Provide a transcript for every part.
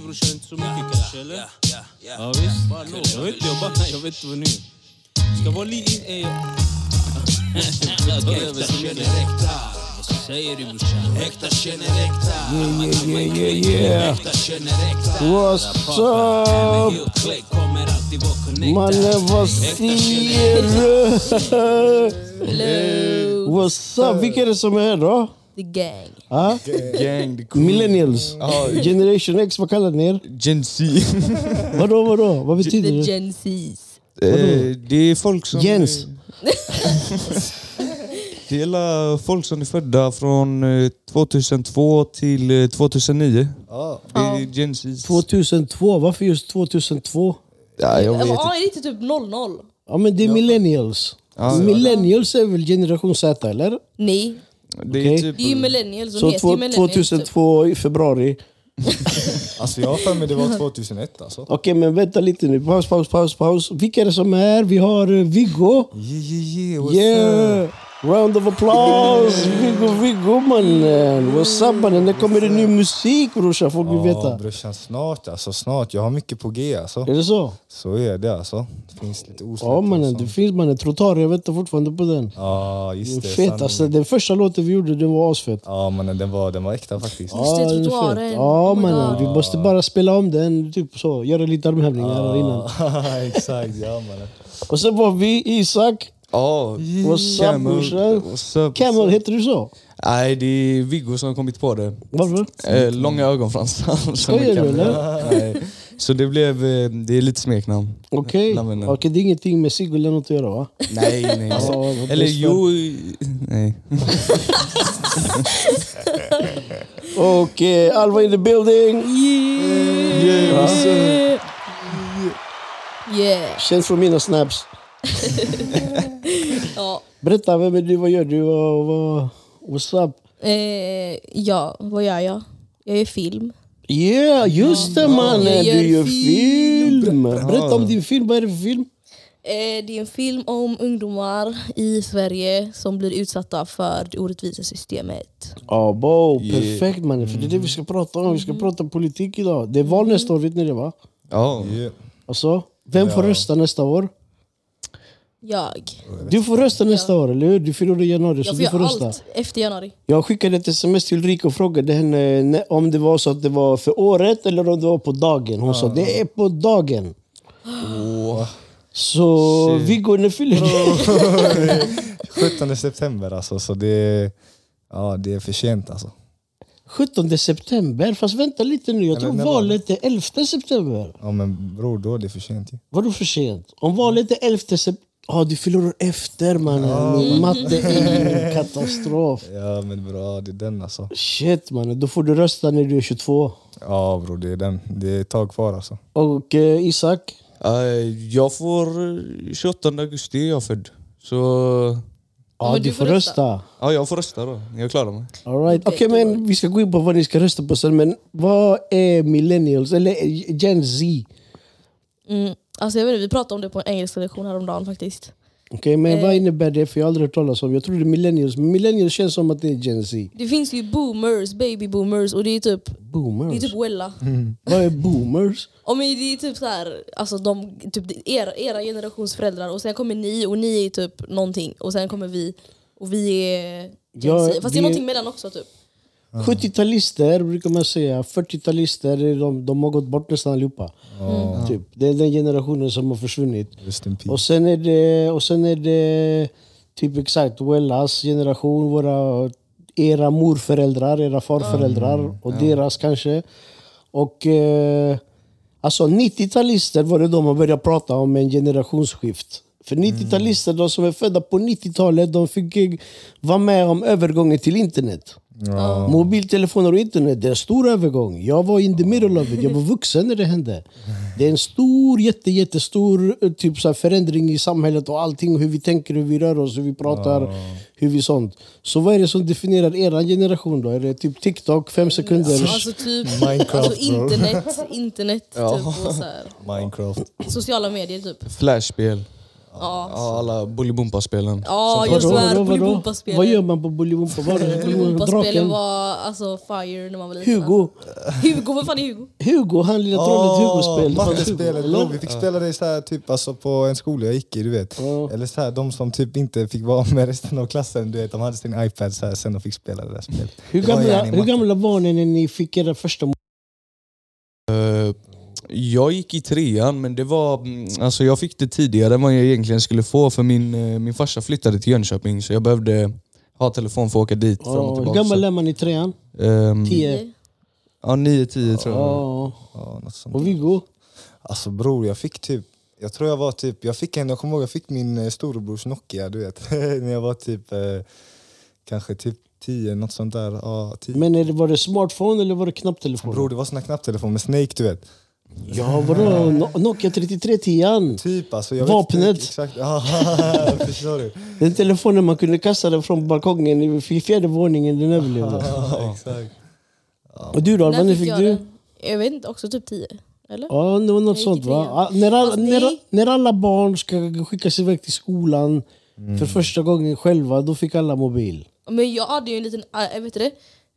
inte brorsan, inte så mycket kanske eller? Ja visst, bara nå. Jag vet jag bara, jag vet inte vad nu. Ska vara lite... Eh, vad säger du brorsan? Äkta känner äkta. Yeah, yeah, yeah, yeah. Äkta känner äkta. What's up? Mannen, vad säger du? What's up? Vilka är det som är här då? The gang. Ah? Gang, the cool. Millennials? Generation X, vad kallar ni er? Gen Z. Vadå, vadå? Vad betyder The det? Gen Zs. Eh, det är folk som... Jens? Det är folk som är födda från eh, 2002 till eh, 2009. Det är Gen Z. 2002, varför just 2002? Ja, jag vet inte. Ja, är det inte typ 00? Ja men det är millennials. millennials är väl generation Z eller? Nej, Det är Okej. typ... det är ju millennials. Så heter ju två- millennials. Typ. 2002 i februari. Alltså jag har för mig det var 2001 alltså. Okej men vänta lite nu, paus, paus, paus, paus. Vilka är det som är här? Vi har eh, Viggo. Yeah, yeah, yeah. What's Yeah! up? Round of applause! Viggo, Viggo mannen! What's up mannen? När kommer det ny musik brorsan? Folk vill Ja veta. brorsan, snart alltså. Snart. Jag har mycket på G alltså. Är det så? Så är det alltså. Det finns lite osläppt. Ja mannen, alltså. det finns mannen. Trottoar, jag väntar fortfarande på den. Ja Den just det. fet alltså. Den första låten vi gjorde, den var asfet. Ja mannen den var, den var äkta faktiskt. Just det, trottoaren. Ja Oh mannen, vi måste bara spela om den. Typ så, göra lite armhävningar innan. Exakt, ja mannen. Och sen var vi Isak. Ja, What's up brorsan? What's up? Camel, heter du så? Nej, det är Viggo som har kommit på det. Varför? Eh, långa ögonfransar. Skojar du, Camel. eller? Nej. Så det blev, eh, det är lite smeknamn. Okej, Namnen. Okej, det är ingenting med Sigge eller något att göra va? Nej, nej. Ja, vad Eller jo, nej. Och eh, Alva in the building! Yeah. Känns från mina snaps. Ja. Berätta, vem är du? Vad gör du? Vad, vad, what's up? Eh, ja, vad gör jag? Jag gör film. Yeah, just det mannen! Du gör film. film! Berätta om din film, vad är det för film? Eh, det är en film om ungdomar i Sverige som blir utsatta för det orättvisa systemet. Ja, bo, perfekt mannen. För det är det vi ska prata om. Vi ska Mm. prata politik idag. Det är val nästa år, vet ni det va? Ja. Yeah. Alltså, vem får rösta nästa år? Jag. Du får rösta nästa år, eller hur? Du fyller i januari, så Jag får du får göra rösta. allt efter januari. Jag skickade ett sms till Ulrika och frågade henne om det var så att det var för året eller om det var på dagen. Hon sa det är på dagen. Så Viggo, när fyller du? 17 september alltså, så det, ja, det är för sent alltså. 17 september? Fast vänta lite nu, jag Eller tror när var valet är 11 september. Ja men bror, då är det för sent ju. Vadå för sent? Om valet är 11 september... Ja, du fyller år efter mannen. Min matte är en katastrof. Ja men bra, det är den alltså. Shit mannen, då får du rösta när du är 22. Ja bror, det är den. Det är ett tag kvar alltså. Och eh, Isak? Eh, Jag får eh, 28 augusti är jag född. Så Ja, men du, får rösta. ja, jag får rösta då. Jag klarar mig. All right. Okej, men vi ska gå in på vad ni ska rösta på sen. Men vad är millennials, eller Gen Z? Mm. Alltså jag vet inte, vi pratade om det på en engelska lektion häromdagen faktiskt. Okej, men Eh. vad innebär det? För jag har aldrig hört talas om Jag tror det är millennials. Millennials känns som att det är Gen Z. Det finns ju boomers, baby boomers och det är typ, det Boomers? är typ Wella. Vad är boomers? Ja, men det är typ så här, alltså de, typ era, era generations föräldrar och sen kommer ni och ni är typ någonting och sen kommer vi och vi är Gen Ja, Z. Fast det är någonting mellan också typ. 70-talister brukar man säga. 40-talister, de, de har gått bort nästan allihopa. Typ. Det är den generationen som har försvunnit. Och sen är det, och sen är det typ exakt Wellas generation, våra, era morföräldrar, era farföräldrar och deras kanske. Och eh, alltså 90-talister var det då man började prata om en generationsskift. För 90-talister, de som är födda på 90-talet, de fick vara med om övergången till internet. Mobiltelefoner och internet, det är en stor övergång. Jag var in the middle of it. Jag var vuxen när det hände. Det är en stor, jätte, jättestor eh, typ så här förändring i samhället och allting. Hur vi tänker, hur vi rör oss, hur vi pratar, hur vi sånt. Så vad är det som definierar er generation då? Är det typ TikTok, fem sekunder? Alltså typ Minecraft, alltså, internet, internet typ, och så här. Minecraft. sociala medier typ. Flashspel. Ja, Ja, alla Bolibompa-spelen. ja Vadå, vadå, vadå? Bolibompa-spelen. Vad gör man på Bolibompa? Vad är det? Bolibompa-spelen Draken? var alltså fire när man var liten. Hugo. Hugo, vad fan är Hugo? Hugo, han lilla trollet Hugo-spel. Det fanns Hugo, Mattespelet, eller? bro. Vi fick spela det så här, typ, alltså, på en skola jag gick i, du vet. Ja. Eller så här, de som typ inte fick vara med resten av klassen, du vet, de hade sin iPad så här, sen de fick spela det där spelet. Hur Det var gamla, hur matte. gamla var ni när ni fick era första Eh, Jag gick i trean, men det var, mm, alltså jag fick det tidigare än vad jag egentligen skulle få för min, eh, min farsa flyttade till Jönköping så jag behövde ha telefon för att åka dit fram och Ja, Hur gammal är man i trean? Ehm, Tio? Ja, 9-10 tror jag. Ja. Ja, något sånt. Och Viggo? Alltså bror, jag fick typ, jag tror jag var typ, jag fick en, jag kommer ihåg jag fick min eh, storebrors Nokia, du vet. när jag var typ, eh, kanske typ 10, något sånt där. Ja, 10. Men är det, var det smartphone eller var det knapptelefon? Bror det var sån här knapptelefon med Snake du vet. Ja, vadå? No- Nokia 3310? Typ alltså. Jag Vapnet. Vet inte exakt. Ja, förstår du? Den telefonen man kunde kasta den från balkongen i fjärde våningen, den överlevde. Ja, exakt. Och du då? När fick fick jag du? den? Jag vet inte, också typ 10? Eller? Ja, det var något sånt va? När, all, när, när alla barn ska skickas iväg till skolan för första gången själva, då fick alla mobil. Men jag hade ju en liten, äh, vet det,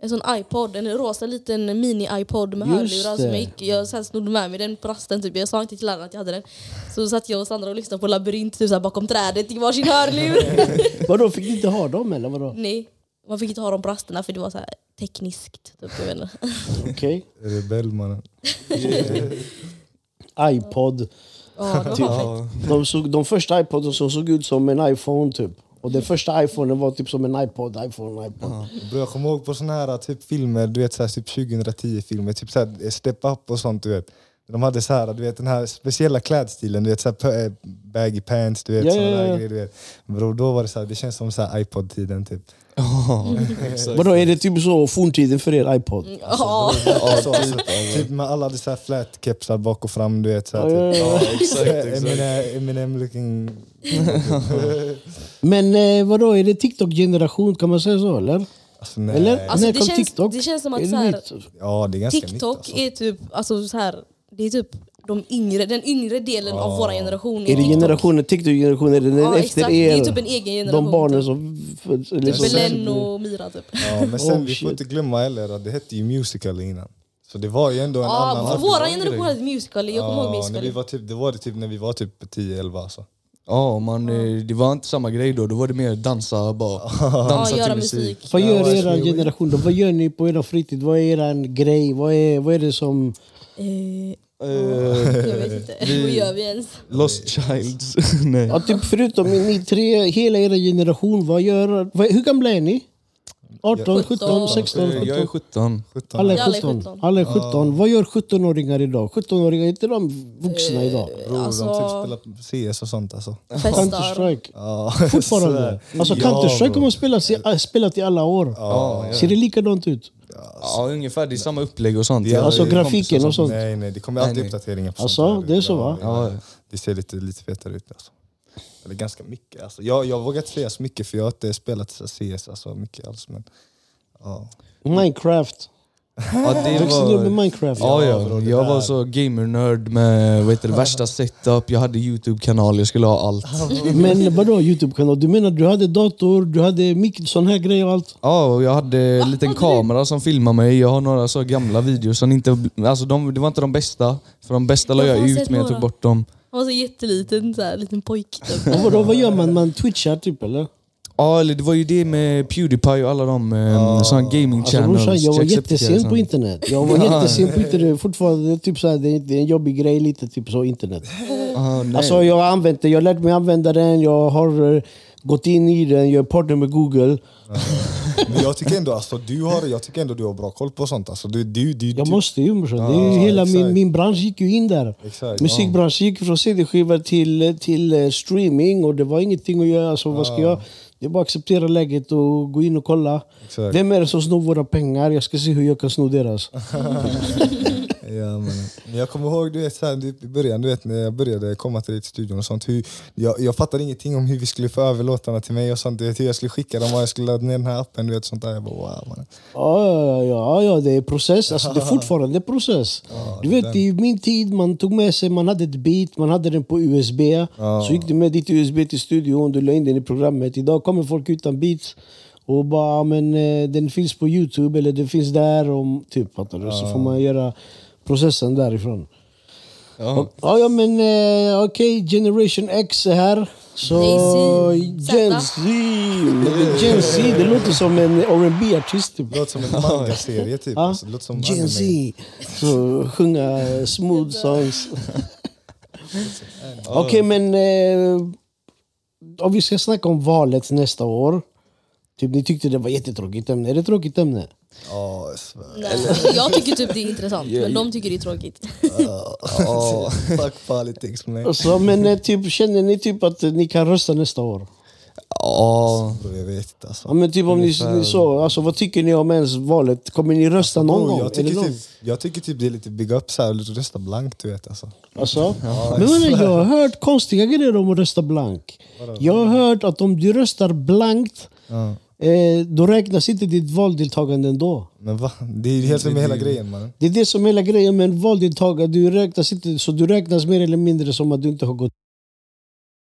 en sån iPod, en rosa liten mini-iPod med Just hörlurar som jag, gick, jag så här snodde med mig den på rasten. Typ. Jag sa inte till läraren att jag hade den. Så satt jag och Sandra och lyssnade på Labyrint typ, så här, bakom trädet i varsin hörlur. Vadå, fick ni inte ha dem eller vadå? Nej, man fick inte ha dem på rasterna för det var så här tekniskt. Typ, jag. Okej. Rebell mannen. iPod. Ja, fan fett. De, såg, de första iPoden som såg ut som en iPhone typ. Och den första iPhonen var typ som en iPod, iPhone, iPod. Bro, jag kommer ihåg på såna här typ filmer, du vet så här, typ 2010-filmer, typ så här, Step Up och sånt du vet. De hade så här, du vet den här speciella klädstilen, du vet så här, p- eh, baggy pants, du vet Ja, såna ja, ja. grejer. Du vet. Bro, då var det så här, det känns som så här iPod-tiden typ. Vadå, är det typ så forntiden för er iPod? Ja, Ja, så, alltså, typ med alla hade så här flat kepsar bak och fram, du vet. Så här, Ja, typ. ja, ja. exakt, exakt. Eminem, Eminem looking... Men eh, vadå, är det TikTok-generation? Kan man säga så eller? Alltså, nej. Eller? Alltså, När det kom känns- TikTok? det känns som att Är det så här-? Ja, det är ganska nytt TikTok alltså. är typ, alltså, så här, det är typ de yngre, den yngre delen av vår generation. Är det TikTok. generationen, TikTok-generationen? Är det den Ja, efter exakt. er? Det är typ en egen generation. De barnen typ. som... föds- eller som- Belen och Mira typ. Ja, men sen Oh, vi får inte glömma heller att det hette ju musical innan. Så det var ju ändå en annan... vår generation hade musical. Jag kommer ihåg när musical. vi var typ, det var det typ när vi var typ 10-11 alltså. Ja, man, eh, det var inte samma grej då. Då var det mer dansa bara. Ja, Dansa göra till musik. musik. Vad Ja, gör er generation då? Vad gör ni på er fritid? Vad är er grej? Vad är, vad är det som... Eh, Eh, jag vet inte. Vad gör vi ens? Lost Childs. Nej. Ja, typ förutom ni tre, hela er generation, vad gör... Vad, hur gamla är ni? 18, 17, 16, Eh, Jag är 17? 17. 17. Alla är Alla är 17. 17. Alla är 17. Vad gör 17-åringar idag? 17-åringar, är inte de vuxna idag? Bror, Alltså- de typ spelar CS och sånt alltså. Counter-Strike. Ja, Fortfarande. Alltså Counter-Strike har man spelat, i- spelat i alla år. Ja. Ser det likadant ut? ja, ungefär. Det är samma upplägg och sånt. Ja, Alltså grafiken och sånt. Nej nej, det kommer Nej, alltid nej. uppdateringar på Alltså, sånt det är så, va? Ja, Ja. det ser lite, lite fetare ut alltså. Eller ganska mycket. Alltså, jag, jag vågar inte säga så mycket för jag har inte spelat CS alltså, mycket alls. Men, ja. Minecraft. Ja, det Växte du upp med var... Minecraft? Ja, ja. bro, det jag var så gamer-nörd med heter det, värsta setup, jag hade Youtube-kanal, jag skulle ha allt. Men vadå Youtube-kanal? Du menar du hade dator, du hade mick, sån här grej och allt? Ja, och jag hade en liten kamera som filmade mig. Jag har några så gamla videos som inte... Alltså de, det var inte de bästa. För de bästa la Jag ut men jag tog bort dem. Han var så jätteliten, så här, liten pojk. Typ. Och vadå, vad gör man? Man twitchar typ eller? Ja, eller det var ju det med Pewdiepie och alla de eh, såna gaming Alltså channels. brorsan, jag var jättesen på internet. Jag var jättesen på internet. Fortfarande, typ så här, det, är, en jobbig grej lite, typ så internet. Ah, nej. Alltså jag har använt det, jag har lärt mig använda den, jag har eh, gått in i den, jag är partner med Google. Men jag tycker ändå alltså, du har, jag tycker ändå du har bra koll på sånt. Alltså, du, du, du, Jag du, måste ju brorsan. Hela min, min bransch gick ju in där. Exakt. Musikbranschen gick från CD-skivor till, till eh, streaming och det var ingenting att göra. Alltså, vad ska jag? Det är bara att acceptera läget och gå in och kolla. Exakt. Vem är det som snor våra pengar? Jag ska se hur jag kan sno deras. Ja, men, jag kommer ihåg du vet, så här, i början, du vet, när jag började komma till dig till studion och sånt. Hur, jag, jag fattade ingenting om hur vi skulle få över låtarna till mig och sånt. Du vet, hur jag skulle skicka dem och jag skulle ladda ner den här appen. Du vet, sånt där. Jag bara wow. Man. Ja, ja, ja, ja, det är process. Alltså, det är fortfarande process. Du vet, i min tid man tog med sig, man hade ett beat, man hade den på USB. Så gick du med ditt USB till studion, du la in den i programmet. Idag kommer folk utan beats och bara, ja, men eh, den finns på Youtube eller den finns där. Och, typ, fattar du? Så får man göra processen därifrån. Ja. Ja, ja men eh, okej, Generation X är här. Så Gen. Z, Gen Z, det låter som en rb artist typ. Det låter som en manga-serie typ. Ja. Alltså, det låter som Gen. Z. Så sjunga smooth songs. Okej men eh, om vi ska snacka om valet nästa år. Typ, ni tyckte det var jättetråkigt ämne. Är det ett tråkigt ämne? Ja. Nej, jag tycker typ det är intressant, men de tycker det är tråkigt. Ja, Fuck politics man. Alltså, men eh, typ, känner ni typ att ni kan rösta nästa år? Ja, Bro, jag vet inte alltså. Ja, men typ om ni, ni så, alltså, vad tycker ni om ens valet? Kommer ni rösta någon Bro, gång? jag, tycker någon? typ, jag tycker typ det är lite big up såhär, att rösta blankt du vet alltså. Alltså? men men, jag har hört konstiga grejer om att rösta blank. Jag har hört att om du röstar blankt, eh, då räknas inte ditt valdeltagande ändå. Men va? Det är ju helt med hela grejen man. Det är det som är hela grejen med en valdeltagande. Du räknas inte, så du räknas mer eller mindre som att du inte har gått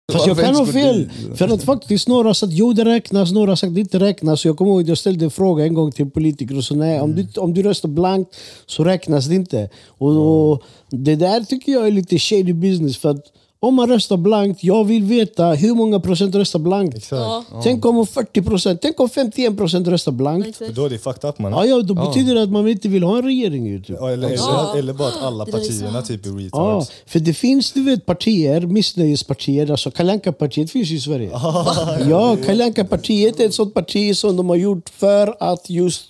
Fast jag kan ha fel. För att faktiskt några har sagt jo det räknas, några har sagt det inte räknas. Så jag kommer ihåg att jag ställde en fråga en gång till en politiker och sa nej, om, du, om du röstar blankt så räknas det inte. Och, och Det där tycker jag är lite shady business. För att om man röstar blankt, jag vill veta hur många procent röstar blankt. Exakt. Ja, Tänk om 40 procent, tänk om 51 procent röstar blankt. Exakt. då är det fucked up man. Ja, ja, då betyder det att man inte vill ha en regering. Ju, typ. Ja, eller, Ja. eller, eller bara att alla Det där är partierna sant. typ är Ja, retards. för det finns du vet partier, missnöjespartier, alltså Kalle partiet finns ju i Sverige. ja, Kalle partiet är ett sånt parti som de har gjort för att just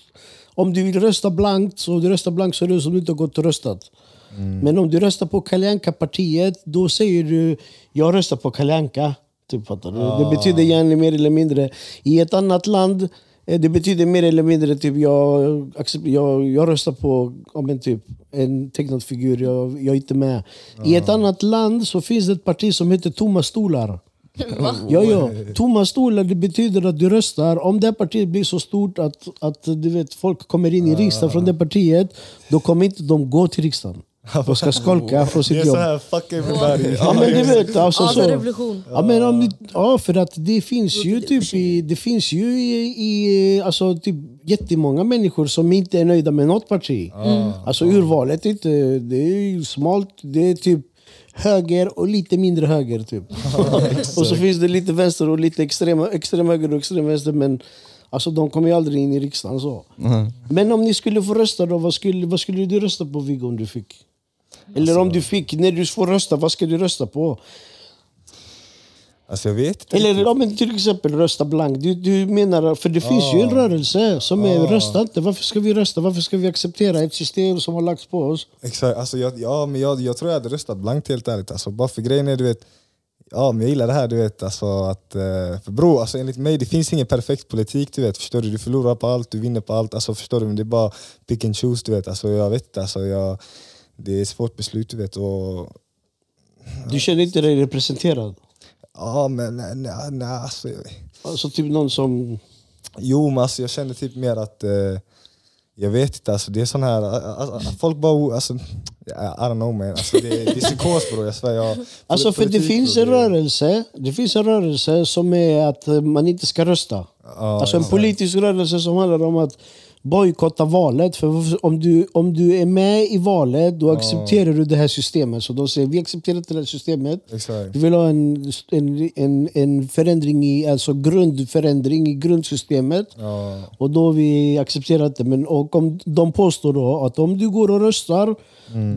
om du vill rösta blankt så du röstar blankt så är det som du inte har gått och röstat. Men om du röstar på Kalle partiet då säger du jag röstar på Kalle Typ, fattar du? Det betyder gärna mer eller mindre i ett annat land eh, det betyder mer eller mindre typ jag, jag, jag röstar på ja, men typ, en tecknad figur, jag, jag är inte med. I ett annat land så finns det ett parti som heter Tomma stolar. Ja, ja. Tomma stolar det betyder att du röstar. Om det partiet blir så stort att, att du vet, folk kommer in i riksdagen från det partiet, då kommer inte de gå till riksdagen. De ska skolka från Det sitt är jobb. så här fuck everybody. Ja men du vet, alltså så. revolution. Ja, men om ni, ja för att det finns ju typ i, det finns ju i, i alltså typ jättemånga människor som inte är nöjda med något parti. Alltså urvalet är inte, det är ju smalt, det är typ höger och lite mindre höger typ. och så finns det lite vänster och lite extrem, extrem höger och extrem vänster men alltså de kommer ju aldrig in i riksdagen så. Men om ni skulle få rösta då, vad skulle, vad skulle du rösta på Viggo om du fick? Eller om du fick, när du får rösta, vad ska du rösta på? Alltså jag vet inte Eller ja, men till exempel rösta blankt. Du, du menar, för det finns ju en rörelse som är rösta inte. Varför ska vi rösta? Varför ska vi acceptera ett system som har lagts på oss? Exakt, alltså jag, ja, men jag, jag tror jag hade röstat blankt helt ärligt. Alltså, bara för grejen är du vet, ja men jag gillar det här du vet. Alltså, att, eh, för bro, alltså, enligt mig det finns ingen perfekt politik du vet. Förstår du? Du förlorar på allt, du vinner på allt. Alltså, förstår du? Men det är bara pick and choose du vet. Alltså, jag vet inte, alltså, jag, det är ett svårt beslut du vet. Och, Du känner inte dig representerad? ja men nej, nej, nej alltså, Alltså typ någon som... Jo men alltså, jag känner typ mer att eh, jag vet inte, alltså, det är sån här, alltså, folk bara, alltså, I don't know man, alltså, det, det är psykos bror, jag svär. Jag, Alltså för det finns en rörelse, det finns en rörelse som är att eh, man inte ska rösta. Ja, alltså en politisk rörelse som handlar om att bojkotta valet. För om du, om du är med i valet, då accepterar du det här systemet. Så de säger vi accepterar inte det här systemet. Exakt. Vi vill ha en, en, en, en förändring i, alltså grundförändring i grundsystemet. Ja, Och då vi accepterat det. Men och om de påstår då att om du går och röstar,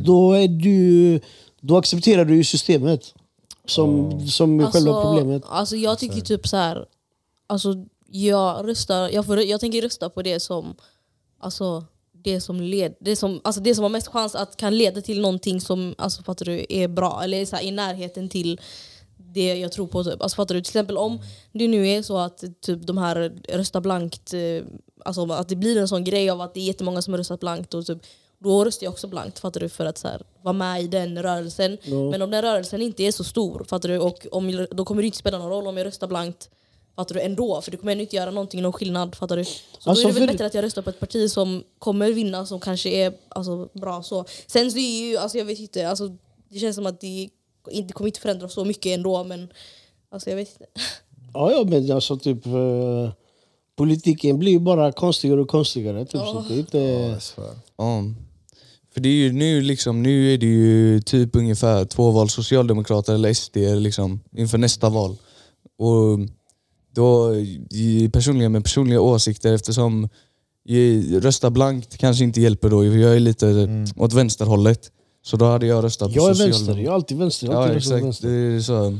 då, är du, då accepterar du systemet. Som, som är själva problemet. Alltså jag tycker typ så här. Alltså jag röstar, jag, får, jag tänker rösta på det som, alltså det som, led, det, som, alltså det som har mest chans att kan leda till någonting som alltså fattar du, är bra eller är så här, i närheten till det jag tror på. Typ. Alltså fattar du? Till exempel om det nu är så att typ, de här röstar blankt, eh, alltså att det blir en sån grej av att det är jättemånga som har röstat blankt och typ, då röstar jag också blankt fattar du, för att så här, vara med i den rörelsen. Men om den rörelsen inte är så stor, fattar du, och om, då kommer det inte spela någon roll om jag röstar blankt Fattar du? Ändå, för det kommer ändå inte göra någonting, någon skillnad. Fattar du? Så Alltså, då är det väl för- bättre att jag röstar på ett parti som kommer vinna, som kanske är alltså, bra. så. Sen så är ju, alltså, jag vet inte, alltså, det känns som att det inte kommer inte förändra så mycket ändå. Men alltså, jag vet inte. Ja, ja men alltså typ... eh, politiken blir ju bara konstigare och konstigare. Typ, så det är inte... Ja. För det är ju nu liksom, nu är det ju typ ungefär två val, Socialdemokrater eller SD liksom, inför nästa val. Och då, personligen med personliga åsikter eftersom rösta blankt kanske inte hjälper då, jag är lite åt vänsterhållet. Så då hade jag röstat på Jag är vänster, jag är alltid vänster. Jag Ja alltid röstat exakt. vänster. Det är så,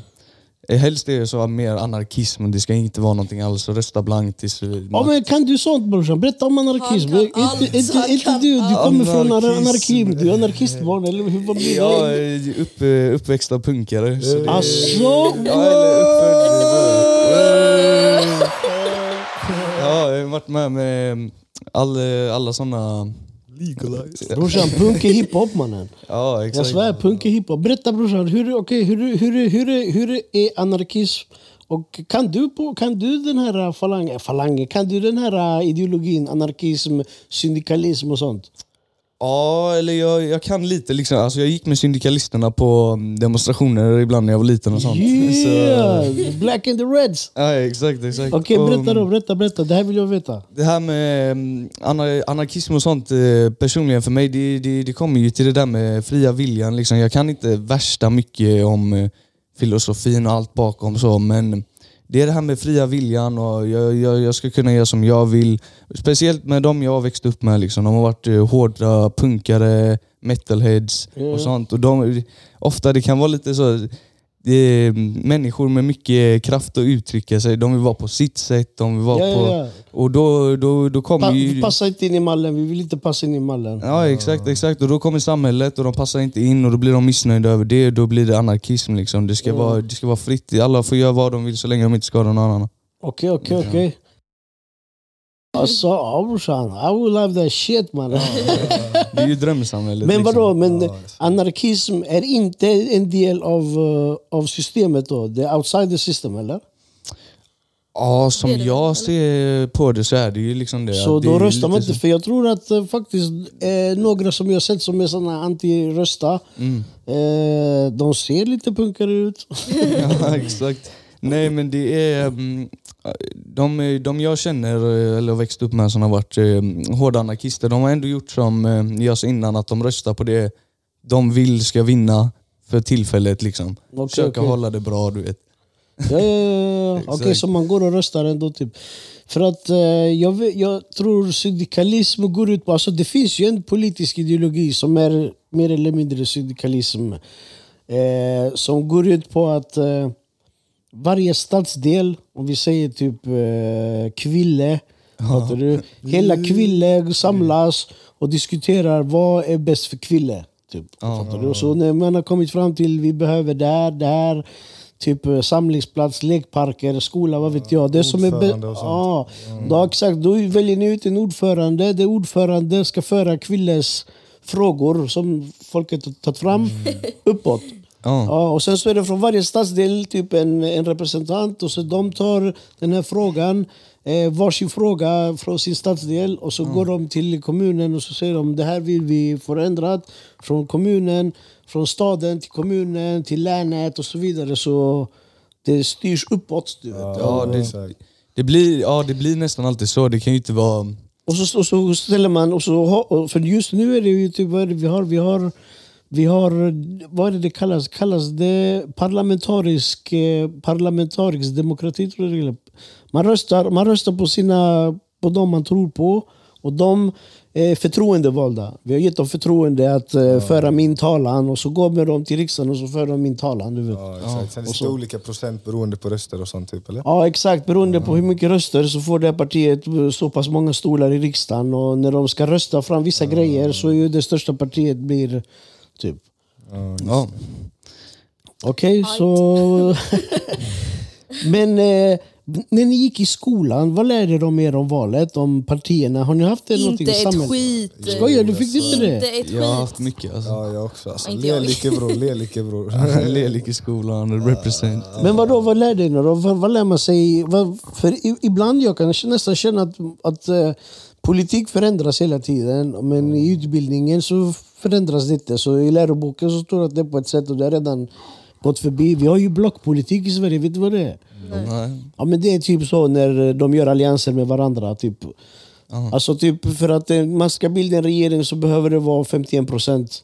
eh, helst är det så mer anarkism, det ska inte vara någonting alls. Rösta blankt tills... Ja, men kan du sånt brorsan? Berätta om anarkism. Han kan Inte, allt, inte, han inte kan du, du kommer från anarkin. Du är anarkistbarn, eller hur? Vad blir Jag är upp, uppväxt av punkare. Så det, Alltså, Ja, eller uppfödd... Jag varit med med all, alla såna... brorsan, punk är hiphop mannen. Ja, Jag exakt. svär, punk är hiphop. Berätta brorsan, hur, okay, hur, hur, hur, hur är anarkism? Och kan du, på, kan du den här falangen, falangen, kan du den här ideologin, anarkism, syndikalism och sånt? Ja, eller jag, jag kan lite liksom. Alltså, jag gick med syndikalisterna på demonstrationer ibland när jag var liten och sånt. Så, Yeah! Black and the Reds! ja, exakt, exakt. Okej, Och, berätta då, berätta, berätta. Det här vill jag veta. Det här med mm, anar- anarkism och sånt eh, personligen för mig, det, det, det kommer ju till det där med fria viljan. Liksom. Jag kan inte värsta mycket om eh, filosofin och allt bakom så, men det är det här med fria viljan och jag, jag, jag ska kunna göra som jag vill. Speciellt med de jag har växt upp med. Liksom. De har varit eh, hårda punkare, metalheads och sånt. Och de, ofta det kan vara lite så människor med mycket kraft att uttrycka sig. De vill vara på sitt sätt. De vill vara Ja, på... ja, ja. Och då, då, då kommer Pa, ju... passa inte in i mallen, vi vill inte passa in i mallen. Ja exakt, exakt. Och då kommer samhället och de passar inte in och då blir de missnöjda över det. Då blir det anarkism. Liksom. Det, ska vara, det ska vara fritt. Alla får göra vad de vill så länge de inte skadar någon annan. Okej, okej, okej. Alltså, brorsan. I will love that shit man. Det är ju drömsamhället. Men liksom. vadå, men anarkism är inte en del av, eh, av systemet då? Det är outside the system eller? Ja, som jag ser på det så är det ju liksom det. Så det då röstar man inte. För jag tror att eh, faktiskt eh, några som jag sett som är såna anti-rösta, Mm. eh, de ser lite punkare ut. Ja, exakt. Nej men det är mm, de, de jag känner eh, eller växt upp med som har varit eh, hårda anarkister, de har ändå gjort som eh, jag sa innan, att de röstar på det de vill ska vinna för tillfället. liksom. Okej, Försöka okej. hålla det bra, du vet. Ja, ja, ja. Okej, Exakt. så man går och röstar ändå typ. För att eh, jag, vet- jag tror syndikalism går ut på... Alltså det finns ju en politisk ideologi som är mer eller mindre syndikalism. Eh, som går ut på att eh, varje stadsdel, om vi säger typ eh, Kville, fattar du? Hela Kville samlas och diskuterar vad är bäst för Kville. Typ, fattar du? Och Så när man har kommit fram till vi behöver det här Typ eh, samlingsplats, lekparker, skola, vad vet jag. Det som är och. Ja, då, exakt. Då väljer ni ut en ordförande. Det ordförande ska föra Kvilles frågor som folket har tagit fram uppåt. Ja. Ja, och sen så är det från varje stadsdel typ en, en representant och så de tar den här frågan, eh, varsin fråga från sin stadsdel och så går de till kommunen och så säger de det här vill vi få ändrat från kommunen, från staden till kommunen, till länet och så vidare. Så det styrs uppåt. Du vet. Ja, det, det, blir, ja, det blir nästan alltid så. Det kan ju inte vara... Och så, och så ställer man, och så, för just nu är det ju typ, vi har? Vi har, vi har vad är det det kallas? Kallas det parlamentarisk, eh, parlamentarisk demokrati? Tror jag det är. Man röstar, man röstar på, sina, på de man tror på och de är förtroendevalda. Vi har gett dem förtroende att eh, föra min talan och så går med dem till riksdagen och så för de min talan. Du vet. Ja, exakt. Sen det står så- olika procent beroende på röster och sånt typ eller? Ja exakt, beroende på hur mycket röster så får det här partiet så pass många stolar i riksdagen och när de ska rösta fram vissa grejer så är det största partiet blir typ. Ja. Okej, så... Men eh, När ni gick i skolan, vad lärde de er om valet? Om partierna? Har ni haft det någonting Inte i ett samhället? skit. Skojar du? Fick inte det? Inte ett Jag har skit. haft mycket alltså. Ja, jag också. Alltså, Inte jag. le bror, le bror. Lelik-skolan, represent. Men vad då, vad lärde ni då? Vad, vad lär man sig? Vad, för ibland jag kan nästan känna att, att eh, politik förändras hela tiden. Men i utbildningen så förändras det inte. Så i läroboken så står det att det är på ett sätt och det har redan gått förbi. Vi har ju blockpolitik i Sverige, vet du vad det är? Nej. Ja, men det är typ så när de gör allianser med varandra. Typ. Alltså typ för att eh, man ska bilda en regering så behöver det vara 51 procent.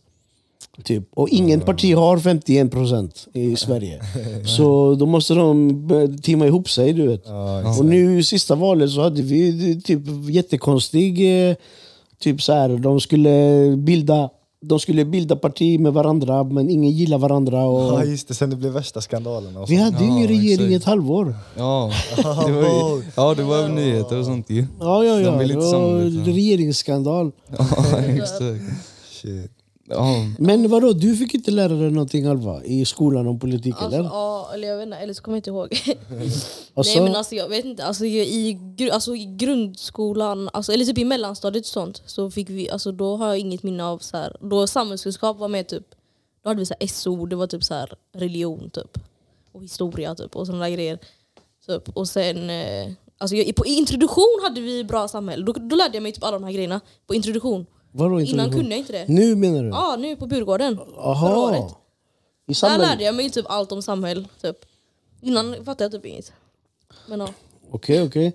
Typ. Och ingen parti har 51 procent i Sverige. Så då måste de teama ihop sig. Du vet. Och nu sista valet så hade vi typ jättekonstig... eh, Typ så här, de skulle bilda de skulle bilda parti med varandra men ingen gillar varandra. Och Ja just det, sen det blev värsta skandalen. Och vi hade ju ingen Ja, regering i exakt. ett halvår. Ja, det var ju, ja, det var nyheter och sånt ju. Ja, ja, ja. De vill inte Det var samarbeta. regeringsskandal. Ja, exakt. Shit. Ja, Men vadå, du fick inte lära dig någonting Alva i skolan om politik Alltså, eller? ja, eller jag vet inte, eller så kommer jag inte ihåg. Alltså, Nej men alltså jag vet inte, alltså, jag- i, gru- alltså, i grundskolan, alltså, eller typ i mellanstadiet och sånt, så fick vi, alltså, då har jag inget minne av så här, då samhällskunskap var med typ, då hade vi så här, SO, det var typ så här, religion typ. Och historia typ och sådana där grejer. Typ. Och sen, eh, alltså, jag, på, i introduktion hade vi bra samhälle, då, då lärde jag mig typ alla de här grejerna på introduktion. Vadå Innan introduktion? kunde jag inte det. Nu menar du? Ja, nu på Burgården. Förra Aha. året. I Där samhället? lärde jag mig typ allt om samhälle. Typ. Innan fattade jag typ inget. Men ja. Okej, okej.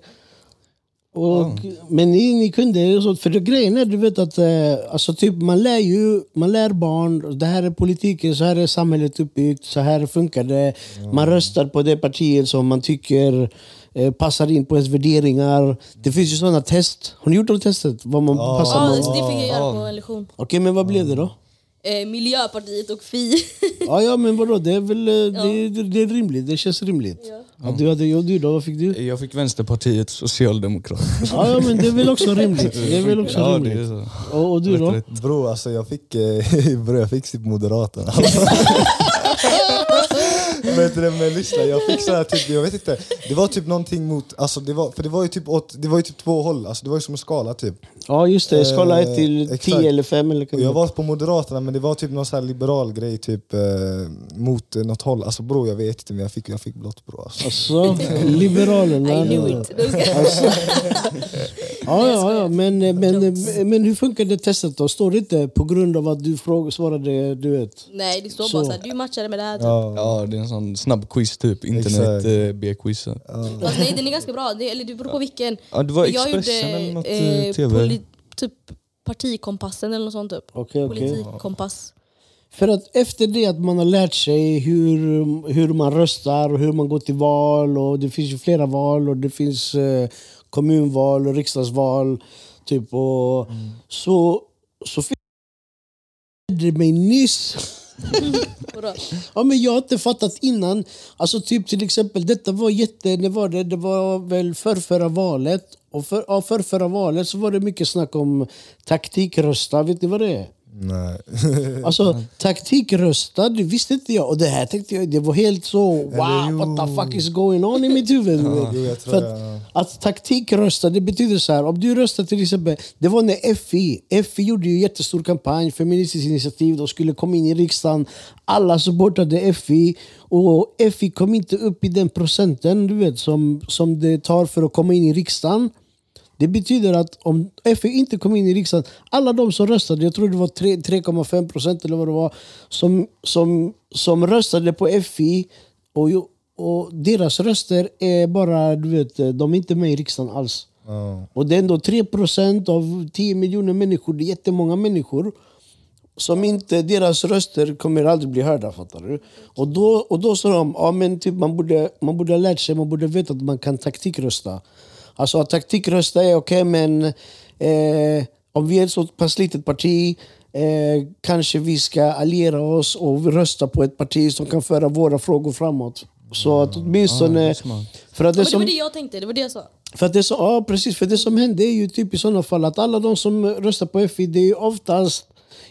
Och, Men ni, ni kunde så, för det grejen är du vet att eh, alltså typ, man lär ju man lär barn, det här är politiken, så här är samhället uppbyggt, så här funkar det. Man röstar på det partiet som man tycker passar in på ens värderingar. Det finns ju sådana test. Har ni gjort det testet? Vad man passar Ja, man? det fick jag göra på en lektion. Okej, men vad blev det då? Eh, Miljöpartiet och Fi. Ja, ja men vadå? Det är väl eh, det, det, det är rimligt. Det känns rimligt. Ja. du hade, och du då? Vad fick du? jag fick Vänsterpartiet Socialdemokrat. Ja, ja, men det är väl också rimligt. Det är väl också Ja, det rimligt. är så. Och, och du då? Rätt, rätt. Bro, alltså jag fick, eh, bro, jag fick typ Moderaterna. Vet du, det, men lyssna, jag fick så här, typ, jag vet inte, det var typ någonting mot, alltså det var, för det var ju typ åt, det var ju typ två håll, alltså det var ju som en skala typ. Ja just det, skala Eh, 1 till exakt. 10 eller 5 eller Och jag var på Moderaterna men det var typ någon så här liberal grej typ eh, mot eh, något håll. Alltså bro jag vet inte men jag fick, jag fick blått bro alltså. Alltså, Liberalerna. I knew it. Alltså, ja, ja, ja, men, men, men hur funkar det testet då? Står det inte på grund av att du fråg, svarade, du vet? Nej, det står Så. bara såhär, du matchade med det här. Typ. Ja, Ja, det är en sån snabb quiz typ. Internet-B-quiz. Fast nej, den är ganska bra. Det, eller det beror på vilken. Ja, det var jag Expressen gjorde eller något eh, eh, TV. Typ partikompassen eller något sånt. Typ. Okej, okej. Politikkompass. För att efter det att man har lärt sig hur, hur man röstar och hur man går till val och det finns ju flera val och det finns eh, kommunval och riksdagsval. Typ, och, Så, så fick jag mig nyss? Ja, men jag har inte fattat innan. Alltså typ till exempel, detta var jätte... Det var, det, det var väl förrförra valet. Och för, ja, förrförra valet så var det mycket snack om taktikrösta. Vet ni vad det är? nej. Alltså taktikrösta, det visste inte jag. Och det här tänkte jag, det var helt så wow, what the fuck is going on i mitt huvud. Tror För att, jag- att taktikrösta, det betyder så här, om du röstar till exempel, det var när FI, FI gjorde ju jättestor kampanj, Feministiskt initiativ, de skulle komma in i riksdagen, alla supportade FI och FI kom inte upp i den procenten du vet, som, som det tar för att komma in i riksdagen. Det betyder att om FI inte kom in i riksdagen, alla de som röstade, jag tror det var tre- 3,5 procent eller vad det var, som, som, som röstade på FI och, och deras röster är bara, du vet, de är inte med i riksdagen alls. Ja. Och det är ändå 3 procent av 10 miljoner människor, det är jättemånga människor som inte, deras röster kommer aldrig bli hörda. Fattar du? Och då, och då sa de ja, men typ, man, borde, man borde ha lärt sig, man borde veta att man kan taktikrösta. Alltså att taktikrösta är okej, men eh, om vi är ett så pass litet parti eh, kanske vi ska alliera oss och rösta på ett parti som kan föra våra frågor framåt. Så att åtminstone... för att Ja, det men det som, var det jag tänkte, det var det jag sa. för att det, så, ja, precis, för det som hände är ju typ i sådana fall att alla de som röstar på FI, det är ju oftast,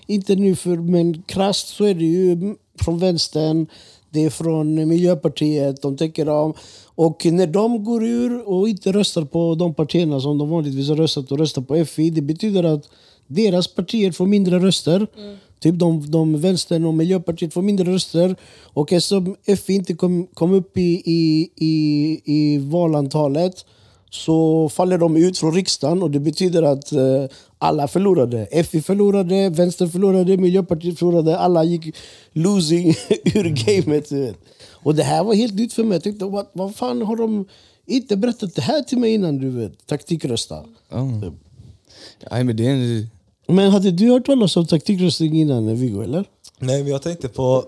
inte nu för, men krasst så är det ju från vänstern, det är från Miljöpartiet. De tänker om. Och när de går ur och inte röstar på de partierna som de vanligtvis har röstat och röstar på FI, det betyder att deras partier får mindre röster. Typ de, de vänstern och Miljöpartiet får mindre röster. Och eftersom FI inte kom, kom upp i, i, i, i valantalet så faller de ut från riksdagen och det betyder att eh, alla förlorade. FI förlorade, vänster förlorade, Miljöpartiet förlorade. Alla gick losing ur gamet. du vet. Och det här var helt nytt för mig. Jag tänkte, vad, vad fan har de inte berättat det här till mig innan? du vet? Taktikrösta. Ja. Nej men det är en... Men hade du hört talas om taktikröstning innan Viggo eller? Nej men jag tänkte på,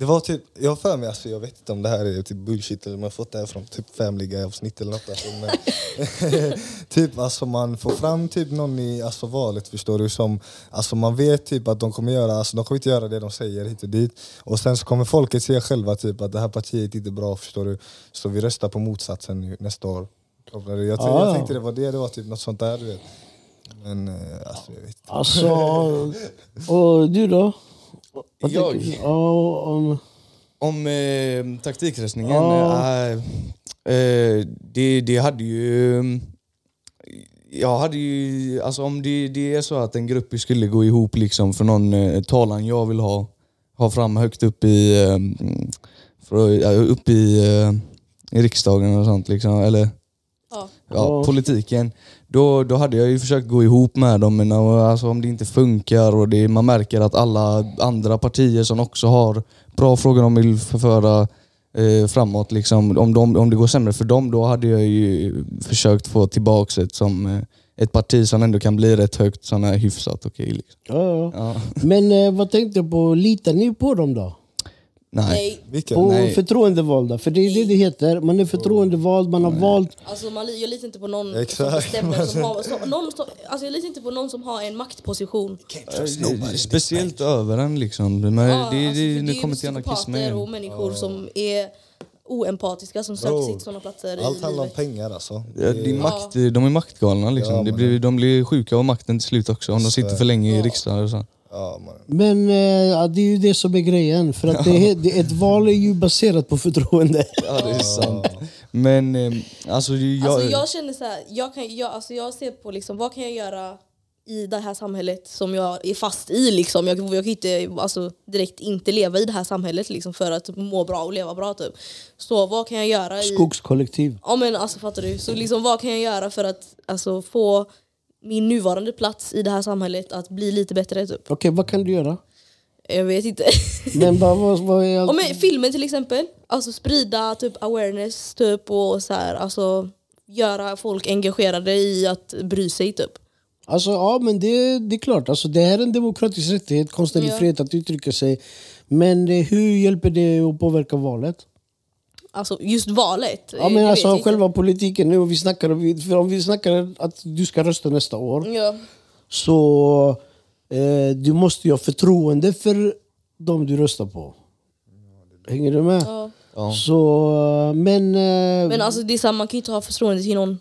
det var typ, jag har för mig, alltså, jag vet inte om det här är typ bullshit eller om jag fått det här från typ Family Guy-avsnitt eller något. Alltså, men, typ alltså man får fram typ någon i alltså, valet förstår du som, alltså man vet typ att de kommer göra, alltså de kommer inte göra det de säger hit och dit. Och sen så kommer folket se själva typ att det här partiet inte är bra förstår du. Så vi röstar på motsatsen nu, nästa år. Jag, jag, jag, Ah, ja. tänkte det var det, det var typ något sånt där du vet. Men eh, alltså jag vet inte. Alltså, och du då? Vad Jag? tänker du? Ja, om, Om eh, taktikröstningen? Ja. eh, eh, det, det hade ju... Jag hade ju... Alltså om det, det är så att en grupp skulle gå ihop liksom för någon eh, talan jag vill ha, ha fram högt upp i, eh, för, ja, upp i, eh, i riksdagen och sånt liksom, eller Ja. ja, Ja. politiken. Då, då hade jag ju försökt gå ihop med dem, men alltså, om det inte funkar och det, man märker att alla andra partier som också har bra frågor de vill förföra eh, framåt, liksom, om, de, om det går sämre för dem, då hade jag ju försökt få tillbaka ett, som, eh, ett parti som ändå kan bli rätt högt, som är hyfsat okej. liksom. ja, ja. ja. Men eh, vad tänkte du på, litar ni på dem då? Nej. Nej, Vilken? På Nej. förtroendevalda? För det är det det heter. Man är förtroendevald, man har valt... alltså man, jag litar inte på någon Exakt. som bestämmer. Som har, som, någon som, alltså jag litar inte på någon som har en maktposition. Eh, Speciellt över en liksom. Men Ja, det, alltså, det, för det nu är kommer till anarkismen psykopater igen. och människor som är oempatiska som söker Bro, sig till sådana platser i Allt handlar om livet. pengar alltså. Ja, Det- din makt, de är maktgalna liksom. Ja, det blir, de blir sjuka av makten till slut också om de sitter för länge i riksdagen. Och så. Ja. Men eh, ja, det är ju det som är grejen. För att det det, ett val är ju baserat på förtroende. Ja det är sant. Men eh, alltså, jag, Alltså jag känner så här, jag, kan, jag, alltså jag ser på liksom, vad kan jag göra i det här samhället som jag är fast i. Liksom. Jag, jag kan inte alltså, direkt inte leva i det här samhället liksom, för att må bra och leva bra. Typ. Så vad kan jag göra? i... Skogskollektiv. Ja men alltså fattar du? Så liksom, vad kan jag göra för att alltså, få min nuvarande plats i det här samhället att bli lite bättre? Typ? Okej, vad kan du göra? Jag vet inte. Men vad, vad, vad är allt? Med filmen till exempel, alltså sprida typ awareness typ och så här, alltså göra folk engagerade i att bry sig typ. Alltså, ja, men det, det är klart. Alltså, det här är en demokratisk rättighet, konstnärlig Ja. frihet att uttrycka sig. Men eh, hur hjälper det att påverka valet? Alltså just valet. Ja, men alltså själva politiken nu. Vi snackar, om- för om vi snackar att du ska rösta nästa år. inte. Ja. Så eh, du måste ju ha förtroende för dem du röstar på. Hänger du med? Ja. Så, eh, men... eh, Men alltså det är samma, man kan ju inte ha förtroende till någon.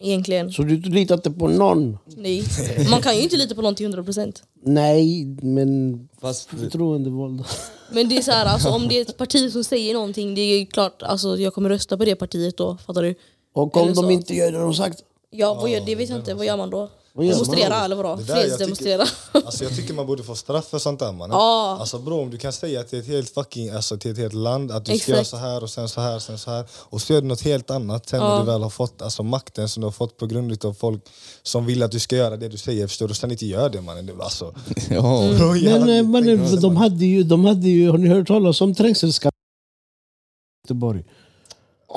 Egentligen. Så du litar inte på någon? Nej. Man kan ju inte lita på någon till 100%. Nej, men Fast, förtroendevalda. Men det är så här, alltså, om det är ett parti som säger någonting, det är klart alltså, jag kommer rösta på det partiet då. Fattar du? Och om Eller de så. inte gör det de sagt? Ja, vad gör, det vet jag inte. Vad gör man då? Demonstrera eller vadå? Det där jag Fredsdemonstrera? Alltså jag tycker man borde få straff för sånt där mannen. Ja. Alltså bro, om du kan säga till ett helt fucking, alltså till ett helt land att du ska Exakt. göra så här och sen så här, sen så här. Och så gör du något helt annat sen när Ja. du väl har fått alltså, makten som du har fått på grund av folk som vill att du ska göra det du säger, förstår du? Sen inte gör det mannen. Alltså, ja. Mm. bro, Men jävlar, eh, mannen, de, hade ju, de hade ju... Har ni hört talas om trängselskatt i Göteborg?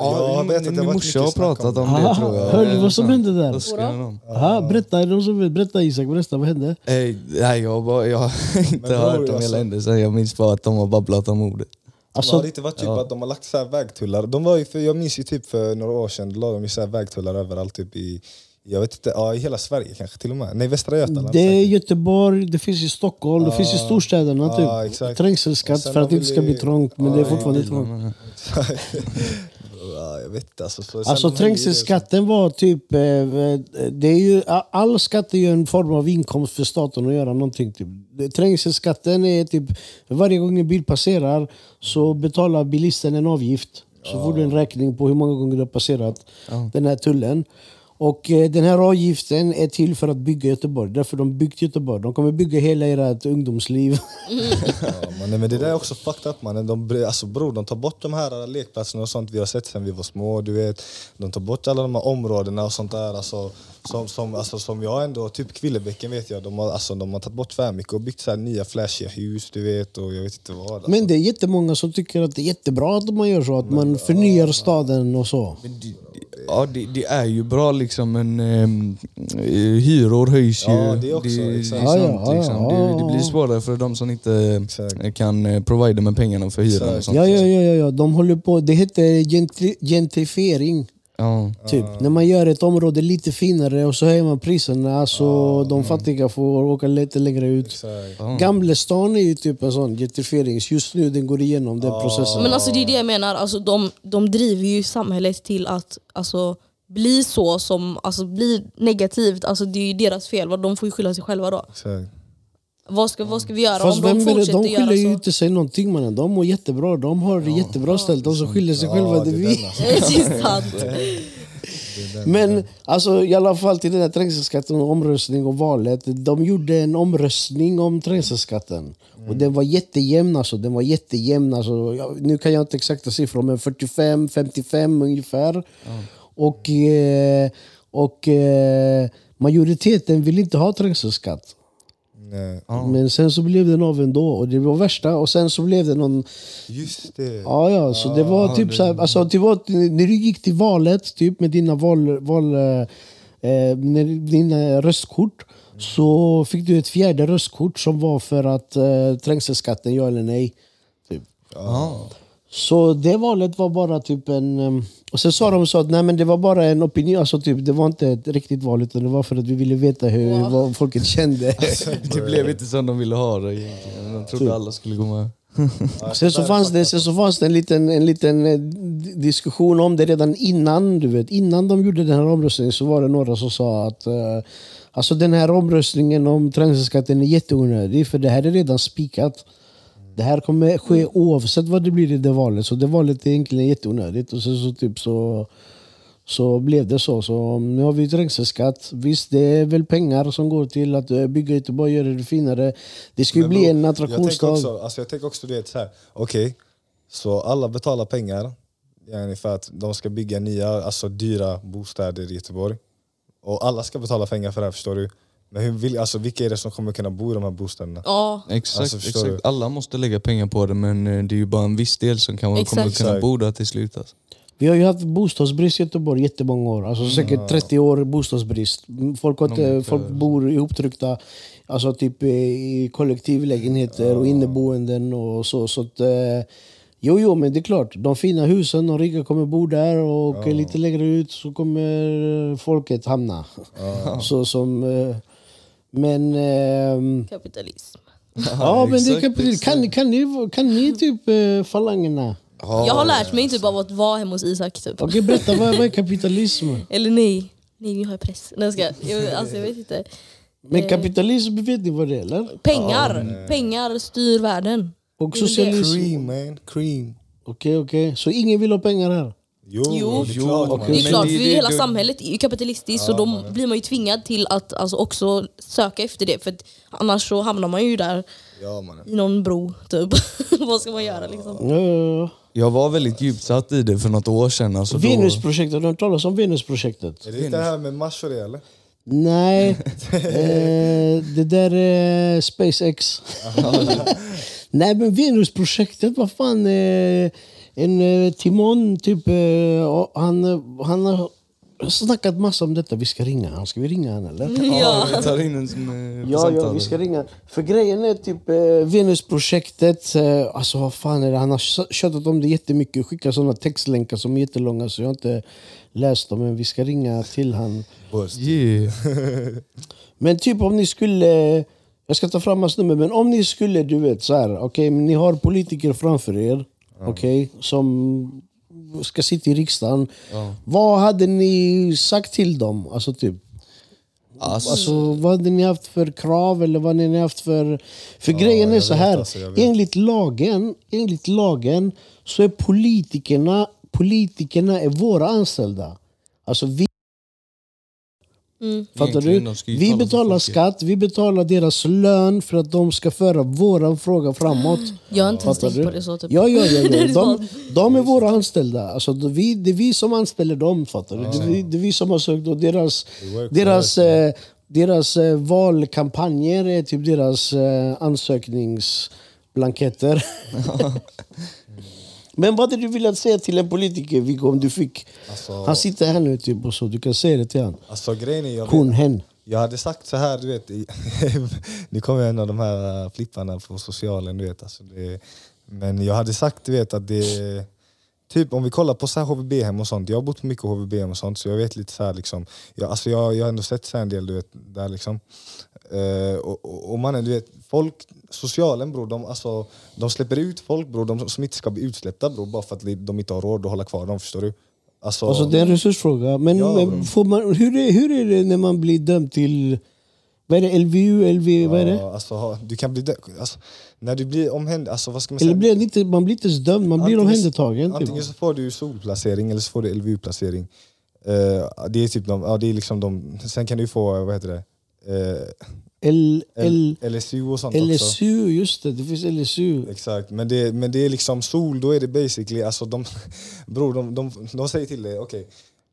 Ja, jag vet att det min morsa har pratat om om det. tror jag. Hörde du vad som hände där? Aha, berätta, är det någon som vet? Berätta Isak, berätta, vad hände? Eh, nej, jag, har bara, jag har inte Men hört om alltså- hela händelsen. Jag minns bara att de har babblat om mordet. Alltså, har det inte varit typ att de har lagt så här vägtullar? De var ju för, jag minns ju typ för några år sedan, då la de ju så här vägtullar överallt typ i, jag vet inte, ja, i hela Sverige kanske till och med. Nej, Västra Götaland. det är säkert. Göteborg, det finns i Stockholm, det finns i storstäderna. Ja, Typ. exakt. Och Trängselskatt sen för att det inte ska bli trångt, men det är Ja, fortfarande trångt. ja, jag vet. Alltså, så Alltså trängselskatten var typ... Eh, det är ju, all skatt är ju en form av inkomst för staten att göra någonting. Typ. Trängselskatten är typ... Varje gång en bil passerar så betalar bilisten en avgift. Så får du en räkning på hur många gånger du har passerat den här tullen. Och eh, den här avgiften är till för att bygga Göteborg. Därför de byggt Göteborg. De kommer bygga hela ert ungdomsliv. Ja, man, men det där är också fucked up mannen. De, alltså, bror, de tar bort de här lekplatserna och sånt vi har sett sen vi var små. Du vet. De tar bort alla de här områdena och sånt där. Alltså, som, som, alltså, som jag ändå, typ Kvillebäcken vet jag, de har, alltså, de har tagit bort för mycket och byggt så här nya flashiga hus du vet och jag vet inte vad. Alltså. Men det är jättemånga som tycker att det är jättebra att man gör så. Att man förnyar staden och så. Men ja, det, det är ju bra liksom men eh, hyror höjs ju. Ja, det också, sant, ja, liksom. blir svårare för de som inte Exakt. kan eh, provida med pengarna för hyran. Och sånt. Ja, ja, ja, ja, ja. De håller på. Det heter gentri gentrifiering. Ja. Typ. När man gör ett område lite finare och så höjer man priserna så de fattiga får åka lite längre ut. Exakt. Gamlestan är ju typ en sån gentrifiering. Just nu den går igenom den processen. Men alltså det är det jag menar, alltså, de, de driver ju samhället till att alltså, bli så som alltså, blir negativt. Alltså, det är ju deras fel, de får ju skylla sig själva då. Exakt. Vad ska, vad ska vi göra Fast om de vem är det? fortsätter De göra skyller ju så? inte sig någonting mannen. De mår jättebra. De har det jättebra ställt. De som skyller sig själva det är det är vi. den, alltså. det är sant. Men alltså, i alla fall till den här trängselskatten och omröstning och valet. De gjorde en omröstning om trängselskatten. Och den var jättejämn alltså. Den var jättejämn alltså. Ja, nu kan jag inte exakta siffror men 45, 55 ungefär. Och, eh, och eh, majoriteten vill inte ha trängselskatt. Nej. Men sen så blev den av ändå och det var värsta. Och sen så blev det någon Just det. Ja, ja, så det var typ så här, alltså, det var, när du gick till valet typ med dina, val, val, eh, dina röstkort så fick du ett fjärde röstkort som var för att eh, trängselskatten, ja eller nej. Typ. Så det valet var bara typ en... Och sen sa de så att nej, men det var bara en opinion, alltså typ, det var inte ett riktigt val utan det var för att vi ville veta hur, vad folket kände. Det blev inte som de ville ha det egentligen. De trodde alla skulle gå med. Sen så, fanns det, sen så fanns det en liten, en liten eh, diskussion om det redan innan. Du vet. Innan de gjorde den här omröstningen så var det några som sa att eh, alltså den här omröstningen om trängselskatten är jätteonödig för det här är redan spikat. Det här kommer ske oavsett vad det blir i det valet. Så det valet är egentligen jätteonödigt. Och sen så, typ så, så blev det så. Så nu har vi trängselskatt. Visst, det är väl pengar som går till att eh, bygga Göteborg, göra det finare. Det ska ju bli en Jag tänker attraktionsstad. också, alltså jag tänker också du vet, så här, okej, så alla betalar pengar för att de ska bygga nya, alltså dyra bostäder i Göteborg. Och alla ska betala pengar för det här, förstår du? Men hur vill, alltså, vilka är det som kommer kunna bo i de här bostäderna? Ja, Exakt, Alltså, förstår exakt. Alla måste lägga pengar på det men eh, det är ju bara en viss del som kan, kommer Exakt. kunna Exakt. bo där till slut. Alltså. Vi har ju haft bostadsbrist i Göteborg jättemånga år. Alltså säkert 30 år bostadsbrist. Folk, har inte, folk bor ihoptryckta alltså typ i kollektivlägenheter och inneboenden och så. så att, eh, jo, jo, men det är klart. De fina husen, de rika kommer bo där och lite längre ut så kommer folket hamna. Så som... Eh, men... ehm, kapitalism. ja, men det är exakt, kapital. Kan, kan, ni, kan ni typ eh, falangerna? Jag har lärt mig typ av att vara hemma hos Isak. Typ. Okej, berätta. Vad, vad är kapitalism? Eller nej, nej vi har press. Nej, ska, jag, alltså, jag vet inte. Men kapitalism, vet ni vad det är eller? Pengar, pengar styr världen. Och socialism. Cream man, cream. Okej, okej. Så ingen vill ha pengar här? Jo, Jo. det är klart. man. Det är klart, för hela samhället är ju kapitalistiskt så då blir man ju tvingad till att alltså, också söka efter det. För att annars så hamnar man ju där Ja, mannen. i någon bro. Typ. Vad ska man göra liksom? Ja, ja, ja. Jag var väldigt djupt satt i det för något år sedan. Alltså då, Venusprojektet, har du hört talas om Venusprojektet? Är det inte det här med Mars och det eller? Nej, eh, det där är SpaceX. Nej men Venusprojektet, vad fan. Eh, en eh, Timon, typ, eh, och han, han har snackat massa om detta. Vi ska ringa han. Ska vi ringa han eller? ja, vi tar in en som eh, Ja, ja, vi ska ringa. För grejen är typ Venusprojektet, alltså vad fan är det? Han har tjatat om det jättemycket, skickat sådana textlänkar som är jättelånga så jag har inte läst dem. Men vi ska ringa till han. Yeah. Men typ om ni skulle, jag ska ta fram hans nummer, men om ni skulle, du vet så här, okej, men ni har politiker framför er, okej, som ska sitta i riksdagen. Ja. Vad hade ni sagt till dem? Alltså typ, Alltså, alltså, vad hade ni haft för krav eller vad hade ni haft för... För grejen är så här, alltså, enligt lagen, enligt lagen så är politikerna, politikerna är våra anställda. Alltså vi Mm. Fattar Egentligen, du? Vi betalar skatt, vi betalar deras lön för att de ska föra våran fråga framåt. Jag har inte ens Fattar tänkt du? på det så. Typ. Ja, ja, ja. Ja. De, de är våra anställda. Alltså, det, är vi, det är vi som anställer dem. Fattar du? Det, är vi, det är vi som har sökt och deras, deras, eh, deras eh, valkampanjer är typ deras eh, ansökningsblanketter. Men vad hade du velat säga till en politiker Viggo om du fick... Alltså- Han sitter här nu typ och så, du kan säga det till honom. Alltså grejen är, jag, Hon, vet, hen. jag hade sagt så här, du vet, nu kommer en av de här flipparna på socialen, du vet. Alltså det, men jag hade sagt, du vet, att det Typ om vi kollar på så HVB-hem och sånt, jag har bott på mycket HVB-hem och sånt så jag vet lite så här liksom, jag, alltså jag, jag har ändå sett så en del du vet, där liksom. Eh, och, och, och mannen, du vet, folk, socialen bror, de, alltså, de släpper ut folk bror, de som inte ska bli utsläppta bror, bara för att de inte har råd att hålla kvar dem, förstår du? Alltså, Alltså, det är en resursfråga. Men Ja, får man, hur, är, hur är det när man blir dömd till vad är det, LVU? LV, vad är det? Ja, alltså, du kan bli alltså, när du blir omhänd... Alltså, vad ska man säga? Eller blir det inte, man blir inte ens dömd, man blir Antingen- omhändertagen. Typ. Antingen så får du solplacering eller så får du LVU-placering. Eh, det är typ de, ja, det är liksom de, sen kan du få, vad heter det? Eh, L, L, LSU och sånt också. LSU, just det. Det finns LSU. Exakt, men det, men det är liksom sol, då är det basically, alltså de, bror, de, de, de säger till dig, okej,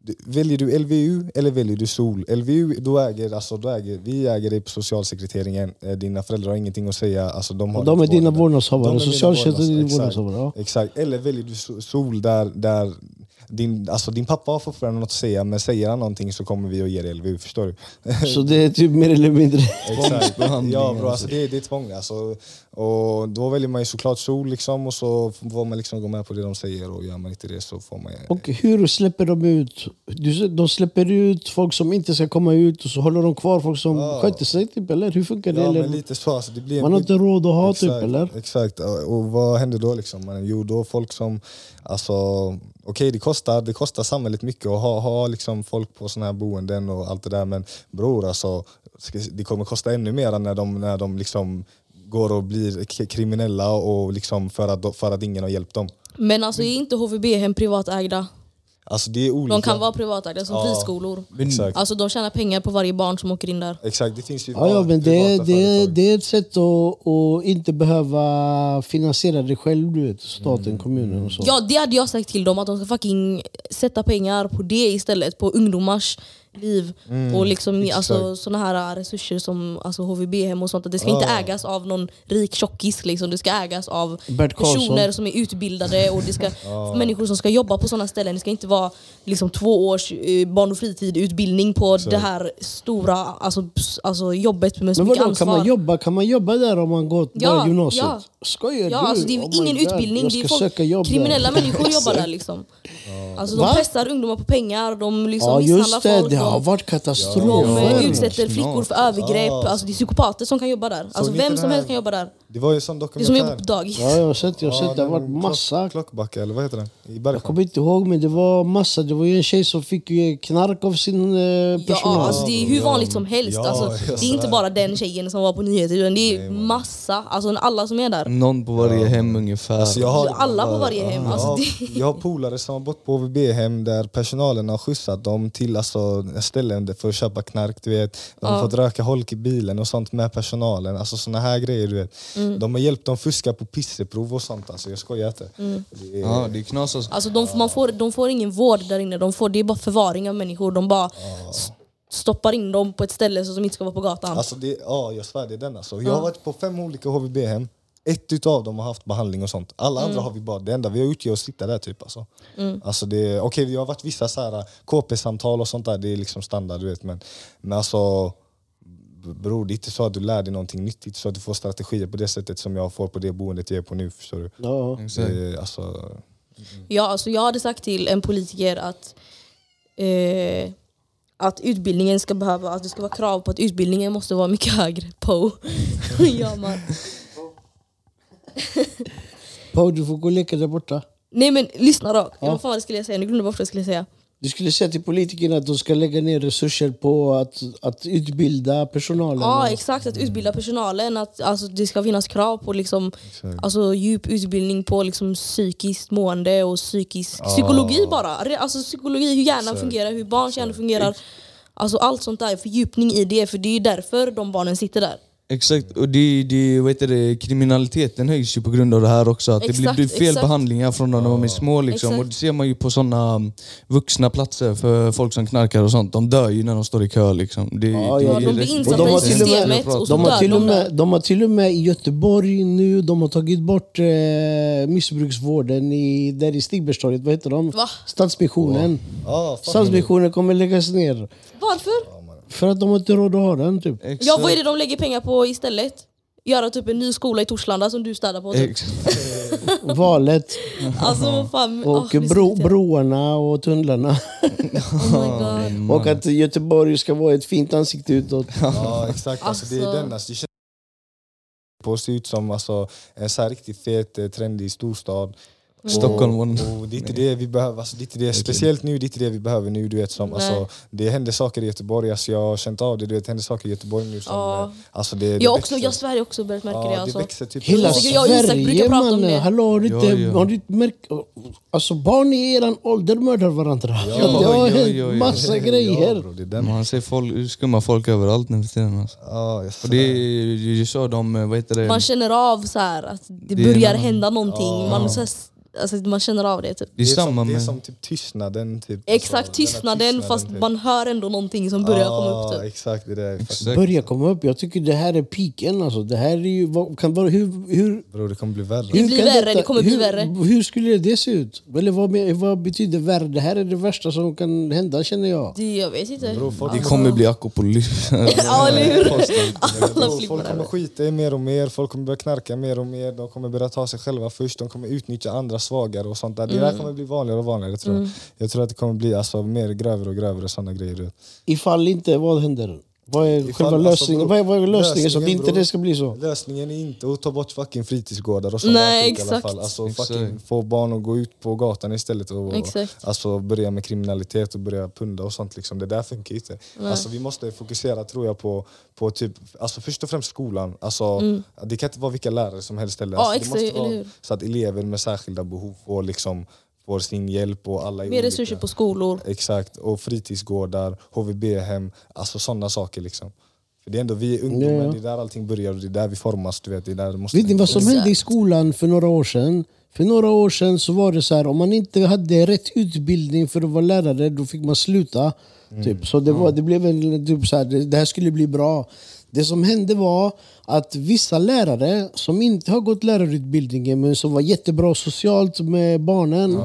du- väljer du LVU eller väljer du sol? LVU, då äger, alltså, då äger vi äger dig på socialsekreteringen, Eh, dina föräldrar har ingenting att säga. Alltså, de har De är dina vårdnads- vårdnadshavare. Socialtjänsten är din vårdnads- exakt. vårdnadshavare. Ja. Exakt, eller väljer du so- sol där, där din, alltså din pappa har fortfarande något att säga men säger han någonting så kommer vi att ge dig LVU, förstår du? Så det är typ mer eller mindre... Tvångsbehandling, Ja bro, alltså. alltså det, det är tvång. Alltså. Och då väljer man ju såklart sol liksom, och så får man liksom gå med på det de säger och gör man inte det så får man... Och hur släpper de ut? De släpper ut folk som inte ska komma ut och så håller de kvar folk som Ja. sköter sig, typ, eller? Hur funkar det? Ja eller? men lite så. Alltså, det blir Man har inte råd att ha, typ, Exakt, eller? Exakt, och vad händer då? Liksom? Jo, då folk som... Alltså, Okej, det, kostar, det kostar samhället mycket att ha, ha liksom folk på såna här boenden och allt det där men bror, alltså, det kommer kosta ännu mer när de, när de liksom går och blir kriminella och liksom för, att, för att ingen har hjälpt dem. Men alltså är inte HVB-hem privatägda? Alltså det är olika. De kan vara privatägda som Ja. friskolor. Exakt. Alltså de tjänar pengar på varje barn som åker in där. Exakt, det finns ju Ja, ja, men det, det, det är ett sätt att, att inte behöva finansiera det själv, du vet. Staten, kommunen och så. Ja det hade jag sagt till dem, att de ska fucking sätta pengar på det istället, på ungdomars liv. och liksom exakt. alltså, såna här resurser som alltså, HVB-hem och sånt. Det ska inte Ja. ägas av någon rik tjockis, liksom. det ska ägas av personer som är utbildade och det ska, människor som ska jobba på såna ställen. Det ska inte vara liksom, två års eh, barn och fritid-utbildning på det här stora alltså, alltså, jobbet med så Men mycket vadå, ansvar. kan man, jobba, kan man jobba där om man går Ja, bara gymnasiet? ja. Skojar Ja, du? alltså det är Oh ingen utbildning. Det är folk, kriminella där. människor jobbar där. Liksom. Alltså, de Va? pressar ungdomar på pengar, de liksom Ja misshandlar folk. Har varit katastrof. de utsätter flickor för övergrepp. Alltså, det är psykopater som kan jobba där. Alltså, vem som helst kan jobba där. Det var ju en sån Det är dokumentär. som jobbar på dagis. Ja, jag har sett, jag har sett. Det har varit massa. Klock, klockbacka, eller vad heter den? I Jag kommer inte ihåg, men det var massa. Det var ju en tjej som fick knark av sin eh, Ja, personal. alltså, det är hur Ja, vanligt som helst. ja, Alltså, ja, det är inte bara den tjejen som var på nyheter, utan det är massa. Alltså, alla som är där. Någon på varje hem ungefär. Alltså, jag har, Alla på varje hem. jag, Alltså, har, det, jag har polare som har bott på HVB-hem där personalen har skjutsat dem till alltså, ställen för att köpa knark. Du vet. De har Ja. fått röka holk i bilen och sånt med personalen. Alltså såna här grejer. Du vet. Mm. De har hjälpt dem fuska på pisseprov och sånt. Alltså, jag skojar inte. Mm. Det är, Ja, det är knas alltså. Alltså de, man får, de får ingen vård där inne, de får, det är bara förvaring av människor. De bara s- stoppar in dem på ett ställe så som inte ska vara på gatan. Alltså det, ja, jag svär det är den alltså. Jag har varit på fem olika HVB-hem. Ett utav dem har haft behandling och sånt. Alla Mm. andra har vi bara, det enda vi har gjort är att sitta där typ. Alltså. Alltså det, okej, vi har varit vissa så här KP-samtal och sånt där, det är liksom standard du vet. Men, men alltså, bror det är inte så att du lär dig någonting nyttigt så att du får strategier på det sättet som jag får på det boendet jag är på nu. Förstår du? Ja. Exakt. Det, är, alltså, Ja, alltså jag hade sagt till en politiker att, eh, att utbildningen ska behöva, att det ska vara krav på att utbildningen måste vara mycket högre på. ja, man. Pau, du får gå och leka där borta. Nej men lyssna då. Ja. Vad fan det skulle jag säga? Nu glömde bort vad jag skulle säga. Du skulle säga till politikerna att de ska lägga ner resurser på att, att utbilda personalen. Ja exakt, att utbilda personalen. Att alltså, det ska finnas krav på liksom, Exakt. alltså, djup utbildning på liksom, psykiskt mående och psykisk psykologi bara. Alltså, psykologi, hur hjärnan Exakt. fungerar, hur barns hjärna fungerar. Alltså, allt sånt där, fördjupning i det. För det är därför de barnen sitter där. Exakt, och det, det, vad heter det, kriminaliteten höjs ju på grund av det här också. Att det Exakt, blir fel exakt. behandlingar från när de är små. Liksom. Exakt. Och det ser man ju på såna vuxna platser för folk som knarkar och sånt. De dör ju när de står i kö. Liksom. Det, Ja, det, ja, är de blir insatta i har till och med- systemet och så De har, dör till och de med, där. de har till och med i Göteborg nu, de har tagit bort eh, missbruksvården i, där i Stigbergstorget, vad heter de? Va? Stadsmissionen. Ja, fan. Stadsmissionen kommer läggas ner. Varför? För att de har inte råd att ha den typ. Exakt. Ja, vad är det de lägger pengar på istället? Göra typ en ny skola i Torslanda som du städar på. Typ. Exakt. Valet Alltså fan. och så bro, broarna och tunnlarna. Oh my God. Och att Göteborg ska vara ett fint ansikte utåt. Ja exakt, alltså, det är Alltså. den. Alltså, det känns på att se ut som alltså, en så här riktigt fet, eh, trendig storstad. Stockholm. Och, och det är inte det vi behöver, alltså, det är inte det, speciellt nu, det är inte det vi behöver nu. Du vet, som, Nej. alltså, det händer saker i Göteborg, alltså, jag har känt av det. Du vet, det händer saker i Göteborg nu som... Ja. eh, Alltså, det, det Jag, också, jag har också börjat märka ja, det. Alltså. det växer typ Hela Sverige mannen! Hallå, har du inte, Ja, ja. Har du inte märkt... Alltså barn i eran ålder mördar varandra. Ja, det har ja, hänt ja, ja. massa Ja, grejer. bro, det är den. Man ser folk, skumma folk överallt nu för tiden. Alltså. Ja, Och det är ju så de, vad heter det? Man känner av så här, att det, Det börjar hända någonting. Man, så här, alltså, man känner av det. Typ. det är det, är samma som, det är som typ tystnaden. Typ, Exakt, alltså, den här tystnaden fast typ. man hör ändå någonting som börjar komma Ja, upp. Typ. Exakt, det där. Exakt. Exakt. Börja komma upp. Jag tycker det här är piken. Alltså. Det här är ju, vad, kan vara, hur, hur, Bro, det kommer bli värre. Det hur blir värre, det kommer bli hur, värre. Hur skulle det se ut? Eller vad, vad betyder värre? Det här är det värsta som kan hända känner jag. Det, jag vet inte. Bro, folk- Det kommer bli akopolis. Ja, eller hur? Folk kommer skita i mer och mer, folk kommer börja knarka mer och mer, de kommer börja ta sig själva först, de kommer utnyttja andra svagare och sånt där. Det Mm. där kommer bli vanligare och vanligare tror jag. Jag tror att det kommer bli alltså, mer grövre och grövre sådana grejer. Ifall inte, vad händer? Vad är själva alltså, lösningen? vad, är, vad är lösningen så att lösningen, inte bro. det ska bli så? Lösningen är inte att ta bort fucking fritidsgårdar och sådana Nej, i alla exakt. fall. Alltså, Exakt. fucking få barn att gå ut på gatan istället och Exakt. alltså, börja med kriminalitet och börja punda och sånt. Liksom. Det där funkar inte. Alltså, vi måste fokusera tror jag på, på typ, alltså, först och främst skolan. Alltså, Det kan inte vara vilka lärare som helst. Mm. Ja, Alltså, det exakt, måste vara så att elever med särskilda behov får, liksom, får sin hjälp och alla Mer olika. resurser på skolor. Exakt, och fritidsgårdar, HVB-hem, alltså sådana saker. Liksom. För det är ändå vi är ungdomar, Ja, ja. det är där allting börjar och det är där vi formas. Du vet, det är där det måste Vet ni vad som Exakt. hände i skolan för några år sedan? För några år sedan så var det så här, om man inte hade rätt utbildning för att vara lärare, då fick man sluta. Typ. Så det, var, det blev en, typ så här, det, det här skulle bli bra. Det som hände var att vissa lärare som inte har gått lärarutbildningen men som var jättebra socialt med barnen,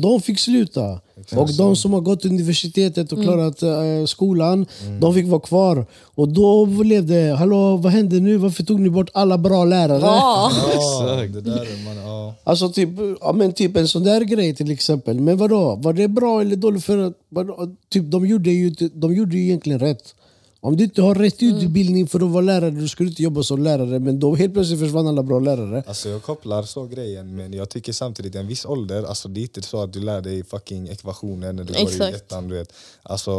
de fick sluta. Och de som har gått universitetet och Mm. klarat eh, skolan, de fick vara kvar. Och då blev det, hallå vad hände nu? Varför tog ni bort alla bra lärare? Ja. Ja, det där är man, ja. Alltså typ, ja, men typ en sån där grej till exempel. Men vadå? Var det bra eller dåligt? För att, vadå? typ, de, gjorde ju, de gjorde ju egentligen rätt. Om du inte har rätt Mm. utbildning för att vara lärare, då ska du inte jobba som lärare. Men då helt plötsligt försvann alla bra lärare. Alltså jag kopplar så grejen, men jag tycker samtidigt en viss ålder, alltså det är inte så att du lär dig fucking ekvationer när du går i Exakt. ettan. Du vet. Alltså,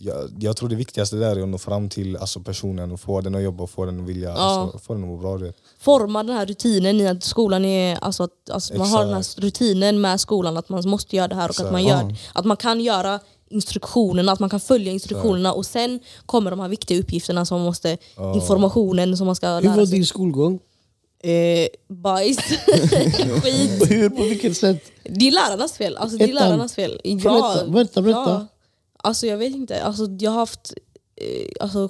jag, jag tror det viktigaste där är att nå fram till alltså, personen och få den att jobba och få den att vilja, alltså, få den att må bra. Du vet. Forma den här rutinen i att skolan är, alltså att alltså man har den här rutinen med skolan att man måste göra det här och att man, gör, att man kan göra instruktionerna, att man kan följa instruktionerna och sen kommer de här viktiga uppgifterna som man måste, informationen som man ska Hur lära var sig. din skolgång? Eh, bajs, skit. Hur, på vilket sätt? Det är lärarnas fel. Alltså, det är Ettan. lärarnas fel. Ja, Berätta, berätta, berätta. Ja. Alltså jag vet inte. Alltså, jag har haft... Eh, alltså,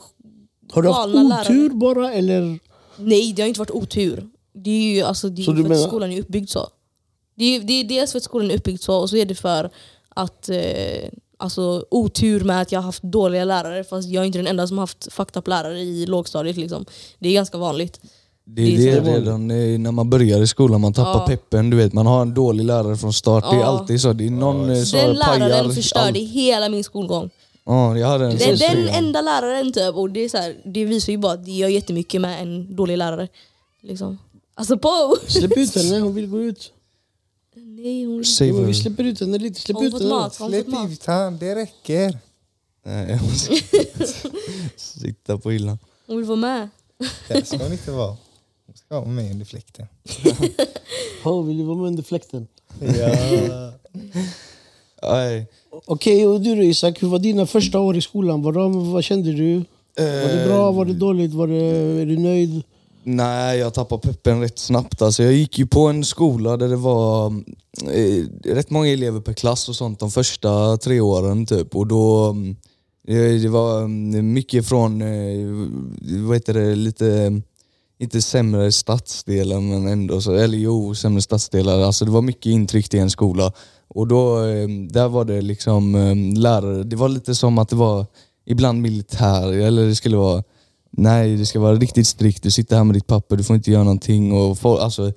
Har du haft otur lärare. bara eller? Nej, det har inte varit otur. Det är ju alltså, det är Så för menar- att skolan är uppbyggd så. Det är, det är dels för att skolan är uppbyggd så och så är det för att eh, alltså, otur med att jag har haft dåliga lärare fast jag är inte den enda som har haft lärare i lågstadiet. Liksom. Det är ganska vanligt. Det Det är är det så. redan när man börjar i skolan, man tappar Ja. peppen. Du vet, man har en dålig lärare från start. Det är Ja. alltid så. Det är någon eh, som Den läraren pajar förstörde allt. hela min skolgång. Ja, jag hade en Det den tre. enda läraren typ, och det, är så här, det visar ju bara att det gör jättemycket med en dålig lärare. Liksom. Alltså på! Släpp ut henne, hon vill gå ut. Nej, hon, Säg vad vi släpper ut henne lite. Släpp har hon ut fått henne. mat? Har hon Släpp mat? ut han, det räcker. Nej, jag måste sitta på hyllan. Hon vill vara med. Det ska hon inte vara. Hon ska vara med under fläkten. Oh, vill du vara med under fläkten? Ja. Nej. Okej, och du då Isak, hur var dina första år i skolan? Vad, vad kände du? Var det bra? Var det dåligt? Var det, är du nöjd? Nej, jag tappade peppen rätt snabbt. Alltså, jag gick ju på en skola där det var eh, rätt många elever per klass och sånt de första tre åren. Typ. Och då, mm, eh, det var mm, mycket från, eh, vad heter det, lite, mm, inte sämre stadsdelar men ändå, så, eller jo, sämre stadsdelar. Alltså, det var mycket intryckt i en skola. Och då, eh, där var det liksom eh, lärare, det var lite som att det var ibland militär, eller det skulle vara Nej, det ska vara riktigt strikt. Du sitter här med ditt papper, du får inte göra någonting. Och folk, alltså,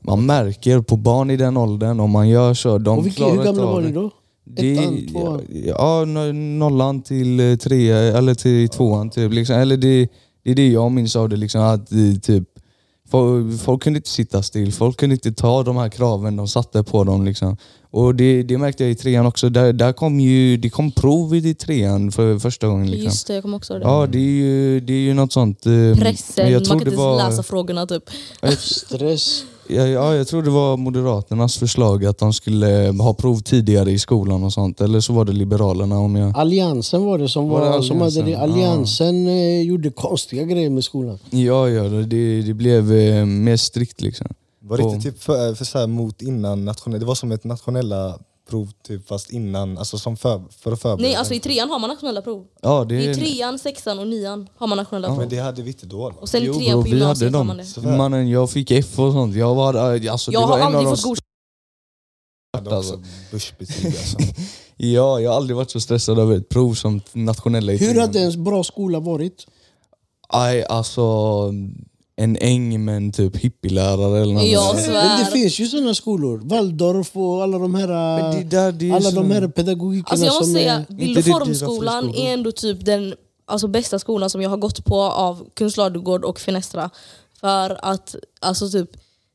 man märker på barn i den åldern, om man gör så, de och vilka, klarar hur gamla var ni då? Det, Ettan, tvåan? ja, no- nollan till eh, tre eller till tvåan. Typ, liksom. Eller det, det är det jag minns av det. Liksom, att, eh, typ, folk, folk kunde inte sitta still, folk kunde inte ta de här kraven de satte på dem. Liksom. Och det, det märkte jag i trean också. Där, där kom ju, det kom prov i trean för första gången. Liksom. Just det, jag kommer också ihåg det. Ja, det är ju, det är ju något sånt. eh, Pressen, man kan inte var, läsa frågorna typ. Stress? Ja, ja, jag tror det var Moderaternas förslag att de skulle ha prov tidigare i skolan och sånt. Eller så var det Liberalerna om jag... Alliansen var det som, var, Var det som hade det. Alliansen? Alliansen eh, gjorde konstiga grejer med skolan. Ja, ja det, det blev eh, mer strikt liksom. Var det inte typ för, för så här mot innan nationella, det var som ett nationella prov typ fast innan, alltså som för, för att förbereda. Nej, alltså i trean har man nationella prov. Ja, det, I trean, sexan och nian har man nationella prov. Men det hade vi inte då. Och sen i Jo, trean bro, på vi hade dem. man det. Mannen, jag fick F och sånt. Jag var, eh, alltså, Jag det var har en aldrig av fått godkänt. alltså. Ja, jag har aldrig varit så stressad över ett prov som nationella i Hur hade en bra skola varit? Aj, alltså en äng med en typ hippielärare eller något. Jag Men svär. det finns ju sådana skolor. Waldorf och alla de här, Men det där, det är alla de här pedagogikerna Alltså jag måste som säga, är... Bild och Inte det dyra formskolan friskolor. är ändå typ den alltså, bästa skolan som jag har gått på av Kungsladugård och Fenestra. För att, alltså typ,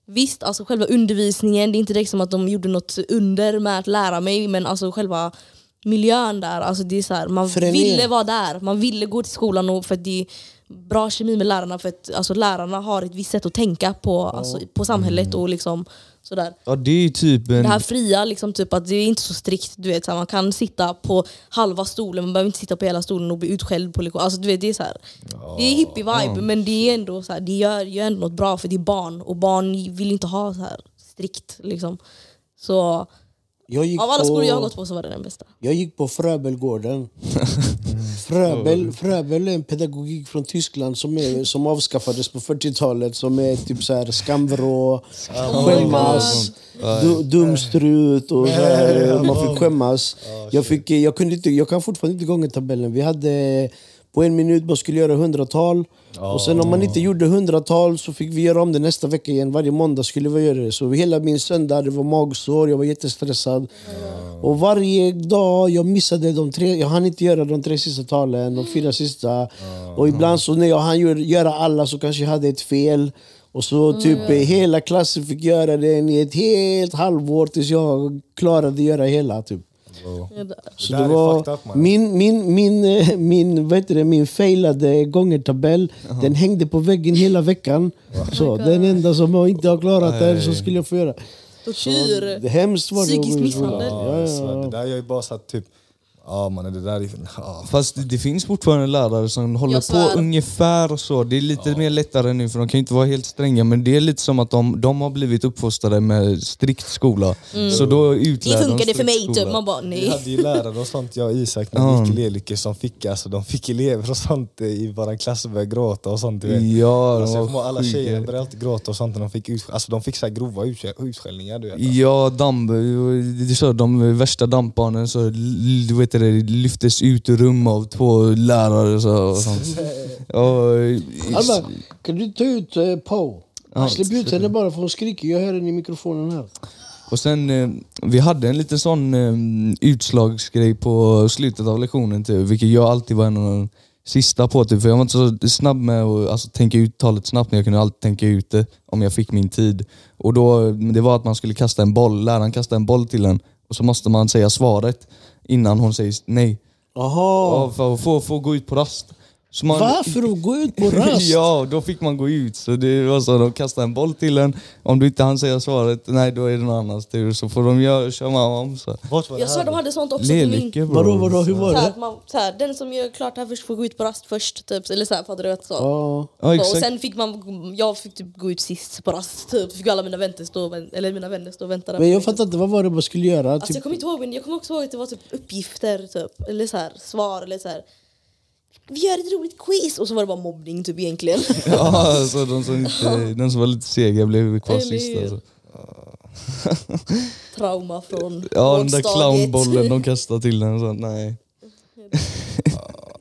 visst, alltså själva undervisningen, det är inte direkt som att de gjorde något under med att lära mig, men alltså själva miljön där, alltså det är så här, man Föreningen. ville vara där, man ville gå till skolan och för att det är bra kemi med lärarna, för att alltså, lärarna har ett visst sätt att tänka på, alltså, på samhället och liksom sådär. Ja, det är typ en... Det här fria, liksom, typ, att det är inte så strikt. Du vet, så här, man kan sitta på halva stolen, man behöver inte sitta på hela stolen och bli utskälld på lektion. Alltså, du vet, det är, så här, det är hippie-vibe, men det är ändå så här, det gör, gör ändå något bra för det är barn och barn vill inte ha så här strikt. Liksom. Så av alla på, skolor jag har gått på så var det den bästa. jag gick på Fröbelgården. Fröbel, Fröbel är en pedagogik från Tyskland som, är, som avskaffades på 40-talet. Som är typ så här skamvrå, skämmas, du, dumstrut och så här, man fick skämmas. Jag, fick, jag, kunde inte, jag kan fortfarande inte gångertabellen. Vi hade på en minut man skulle göra hundratal. Och sen om man inte gjorde hundratal så fick vi göra om det nästa vecka igen. Varje måndag skulle vi göra det. Så hela min söndag det var magsår, jag var jättestressad. Och varje dag jag missade de tre, jag hann inte göra de tre sista talen, de fyra sista. Och ibland så när jag hann gör- göra alla så kanske jag hade ett fel. Och så typ eh, hela klassen fick göra den i ett helt halvår tills jag klarade göra hela. Typ. Så Det var min, min, min, eh, min, vad heter det, min failade gångertabell, den hängde på väggen hela veckan. Så den enda som jag inte har klarat den så skulle jag få göra. Tortyr! Psykisk misshandel. Ja, Ja, så ja, Det där gör ju bara så att typ, ja man det där är... Ja. Fast det, det finns fortfarande lärare som håller på ungefär så. Det är lite mer lättare nu för de kan ju inte vara helt stränga men det är lite som att de, de har blivit uppfostrade med strikt skola. Så då utlär Det de funkade för strikt mig skola. typ. Man bara Vi nej. hade ju lärare och sånt, jag och Isak, när vi gick elevlyckor som fick, alltså, de fick elever och sånt eh, i våran klass och började gråta och sånt. Du vet. Ja, de Alltså, jag var kommer ihåg alla sjuka. tjejer började alltid gråta och sånt när de fick, ut, alltså, de fick så här grova utskä- utskällningar. Du vet. Alltså. Ja, damp, det så, de värsta dampbarnen så, l- du vet det, lyftes ut ur rum av två lärare. Så, och sånt. Och, Alva, kan du ta ut eh, Pau? Ja, Släpp ut henne bara för hon skriker. Jag hör henne i mikrofonen här. och sen, eh, vi hade en liten sån eh, utslagsgrej på slutet av lektionen typ, vilket jag alltid var en av de sista på typ, för jag var inte så snabb med att alltså, tänka ut talet snabbt, men jag kunde alltid tänka ut det om jag fick min tid. Och då, det var att man skulle kasta en boll, läraren kastade en boll till en och så måste man säga svaret innan hon säger nej. Jaha. Ja, för att få, få gå ut på rast. Så man, Va? För att gå ut på rast? ja, då fick man gå ut. Så det var så, de kastade en boll till en. Om du inte hann säga svaret, nej då är det någon annans tur. Så får de göra, köra om. Så. Vart var det Jag här? de hade sånt också min... Lelike bro. Vadå, vadå, hur var Så här, det? att man, så här, den som gör klart här först får gå ut på rast först. Typ. Eller så här, fattar du? Att så. Ja. Ja, och sen fick man, jag fick typ gå ut sist på rast. Typ. Fick alla mina vänner stå, eller mina vänner stå och vänta där Men jag fattar inte, vad var det man skulle göra? Alltså Typ, jag kommer inte ihåg, men jag kommer också ihåg att det var typ uppgifter, typ. eller så här, svar eller så här. Vi gör ett roligt quiz! Och så var det bara mobbning typ egentligen. Ja, alltså, de, som inte, de som var lite sega blev kvar Eller sist. Alltså. Trauma från Ja, den där clownbollen de kastade till den. Så, nej.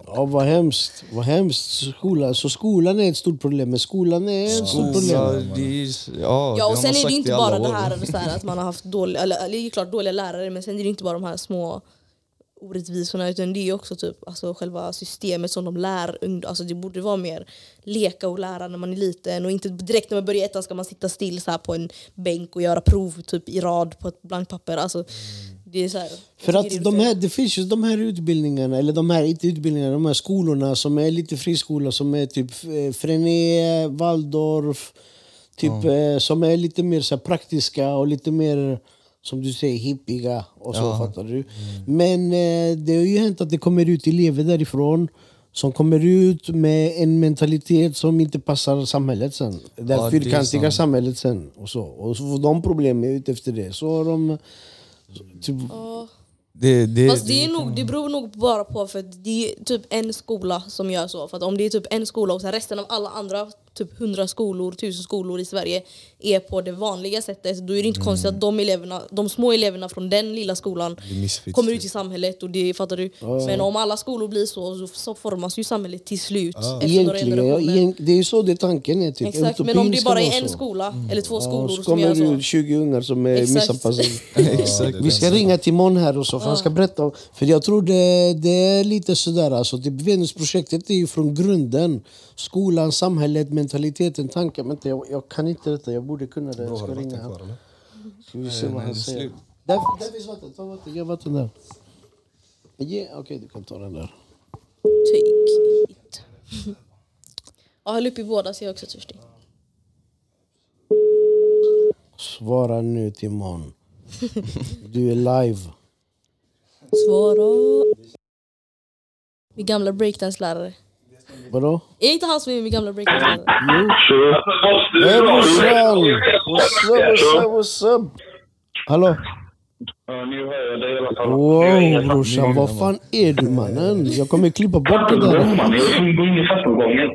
ja, vad hemskt. Vad hemskt. Skola. Så skolan är ett stort problem, men skolan är ett stort problem. det är, ja, Ja och sen är det inte bara det här, så här att man har haft dåliga, eller, eller det är klart dåliga lärare men sen är det inte bara de här små orättvisorna utan det är också typ alltså själva systemet som de lär ungdomar. Alltså det borde vara mer leka och lära när man är liten och inte direkt när man börjar ettan ska man sitta still så här på en bänk och göra prov typ i rad på ett blankt papper. Alltså, det är så här, För att de här, det finns ju de här utbildningarna, eller de här, inte utbildningarna, de här skolorna som är lite friskolor som är typ eh, Frené, Waldorf, typ, eh, som är lite mer så här, praktiska och lite mer som du säger hippiga och så fattar du. Men eh, det har ju hänt att det kommer ut elever därifrån som kommer ut med en mentalitet som inte passar samhället sen. Det Ja, fyrkantiga samhället sen. Och så, och så får de problem ut efter det. Så har de... Typ, Ja. Det, det, Fast det, är nog, det beror nog bara på för att det är typ en skola som gör så. För att om det är typ en skola och sen resten av alla andra typ 100 skolor, 1000 skolor i Sverige är på det vanliga sättet då är det inte konstigt att de, eleverna, de små eleverna från den lilla skolan kommer ut i samhället. Och det fattar du. Men om alla skolor blir så så, så formas ju samhället till slut. några Egentligen, ja, egent, det är ju så det tanken är. Typ. Exakt, men om det bara är en så. skola eller två skolor så som kommer gör det så. ut 20 ungar som är missanpassade. Exakt. Vi ska ringa till Mon här och så, för han ska berätta. om- För jag tror det, det är lite sådär, alltså, typ Venusprojektet är ju från grunden. Skolan, samhället, mentaliteten, tanken. Men inte, jag, jag kan inte detta, jag borde kunna det. Jag ska ringa honom. Ska vi se vad han säger. Där, där finns vatten, ta vatten, ge vatten där. Ge, Okej, du kan ta den där. Take it. Ja, upp i båda så jag är också törstig. Svara nu till Mon. Du är live. Svara. Min gamla breakdance-lärare. Vadå? Är inte han som är min gamla breakdance-lärare? Hej brorsan! What's up, what's up, what's up? Hallå? Wow brorsan, vad fan är du mannen? Jag kommer klippa bort det där. I trappuppgången.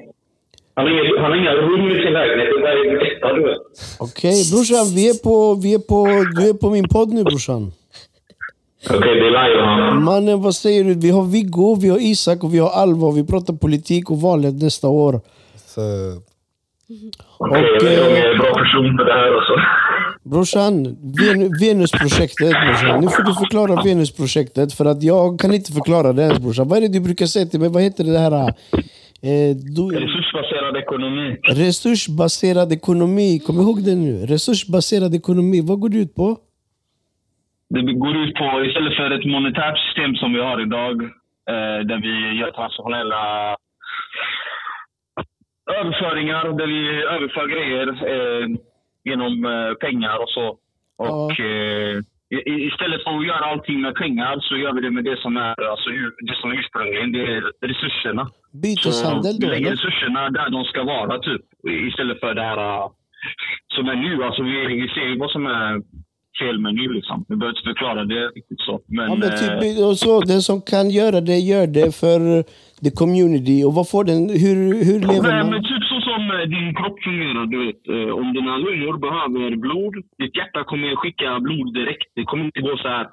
Han har inga- rum i sin lägenhet. Det är en etta, du vet. Okej brorsan, vi är på, vi är på, du är på min podd nu brorsan. Okej, det är live. Han. Mannen vad säger du? Vi har Viggo, vi har Isak och vi har Alva. Vi pratar politik och valet nästa år. Så, Okej, om jag är en bra person för det här. Alltså. Brorsan, Ven- Venusprojektet brorsan. Nu får du förklara Venusprojektet för att jag kan inte förklara det ens brorsan. Vad är det du brukar säga till mig? Vad heter det här? Eh, du, Resursbaserad ekonomi. resursbaserad ekonomi. Kom ihåg det nu. Resursbaserad ekonomi. Vad går det ut på? Det går ut på, istället för ett monetärt system som vi har idag, eh, där vi gör transnationella överföringar, där vi överför grejer eh, genom eh, pengar och så. Och eh, i, i- istället för att göra allting med pengar så gör vi det med det som är, alltså, det som är ursprungligen, det är resurserna. Byteshandel Så då vi lägger resurserna där de ska vara, typ. Istället för det här äh, som är nu. Alltså, vi, vi ser ju vad som är fel med nu. Liksom. Vi behöver inte förklara det riktigt så. Men, Ja, men eh, typ, och så, den som kan göra det, gör det för the community. Och vad får den? Hur, hur lever Nej, man? men typ så som eh, din kropp fungerar. Du vet, eh, om dina lungor behöver blod, ditt hjärta kommer skicka blod direkt. Det kommer inte gå så här.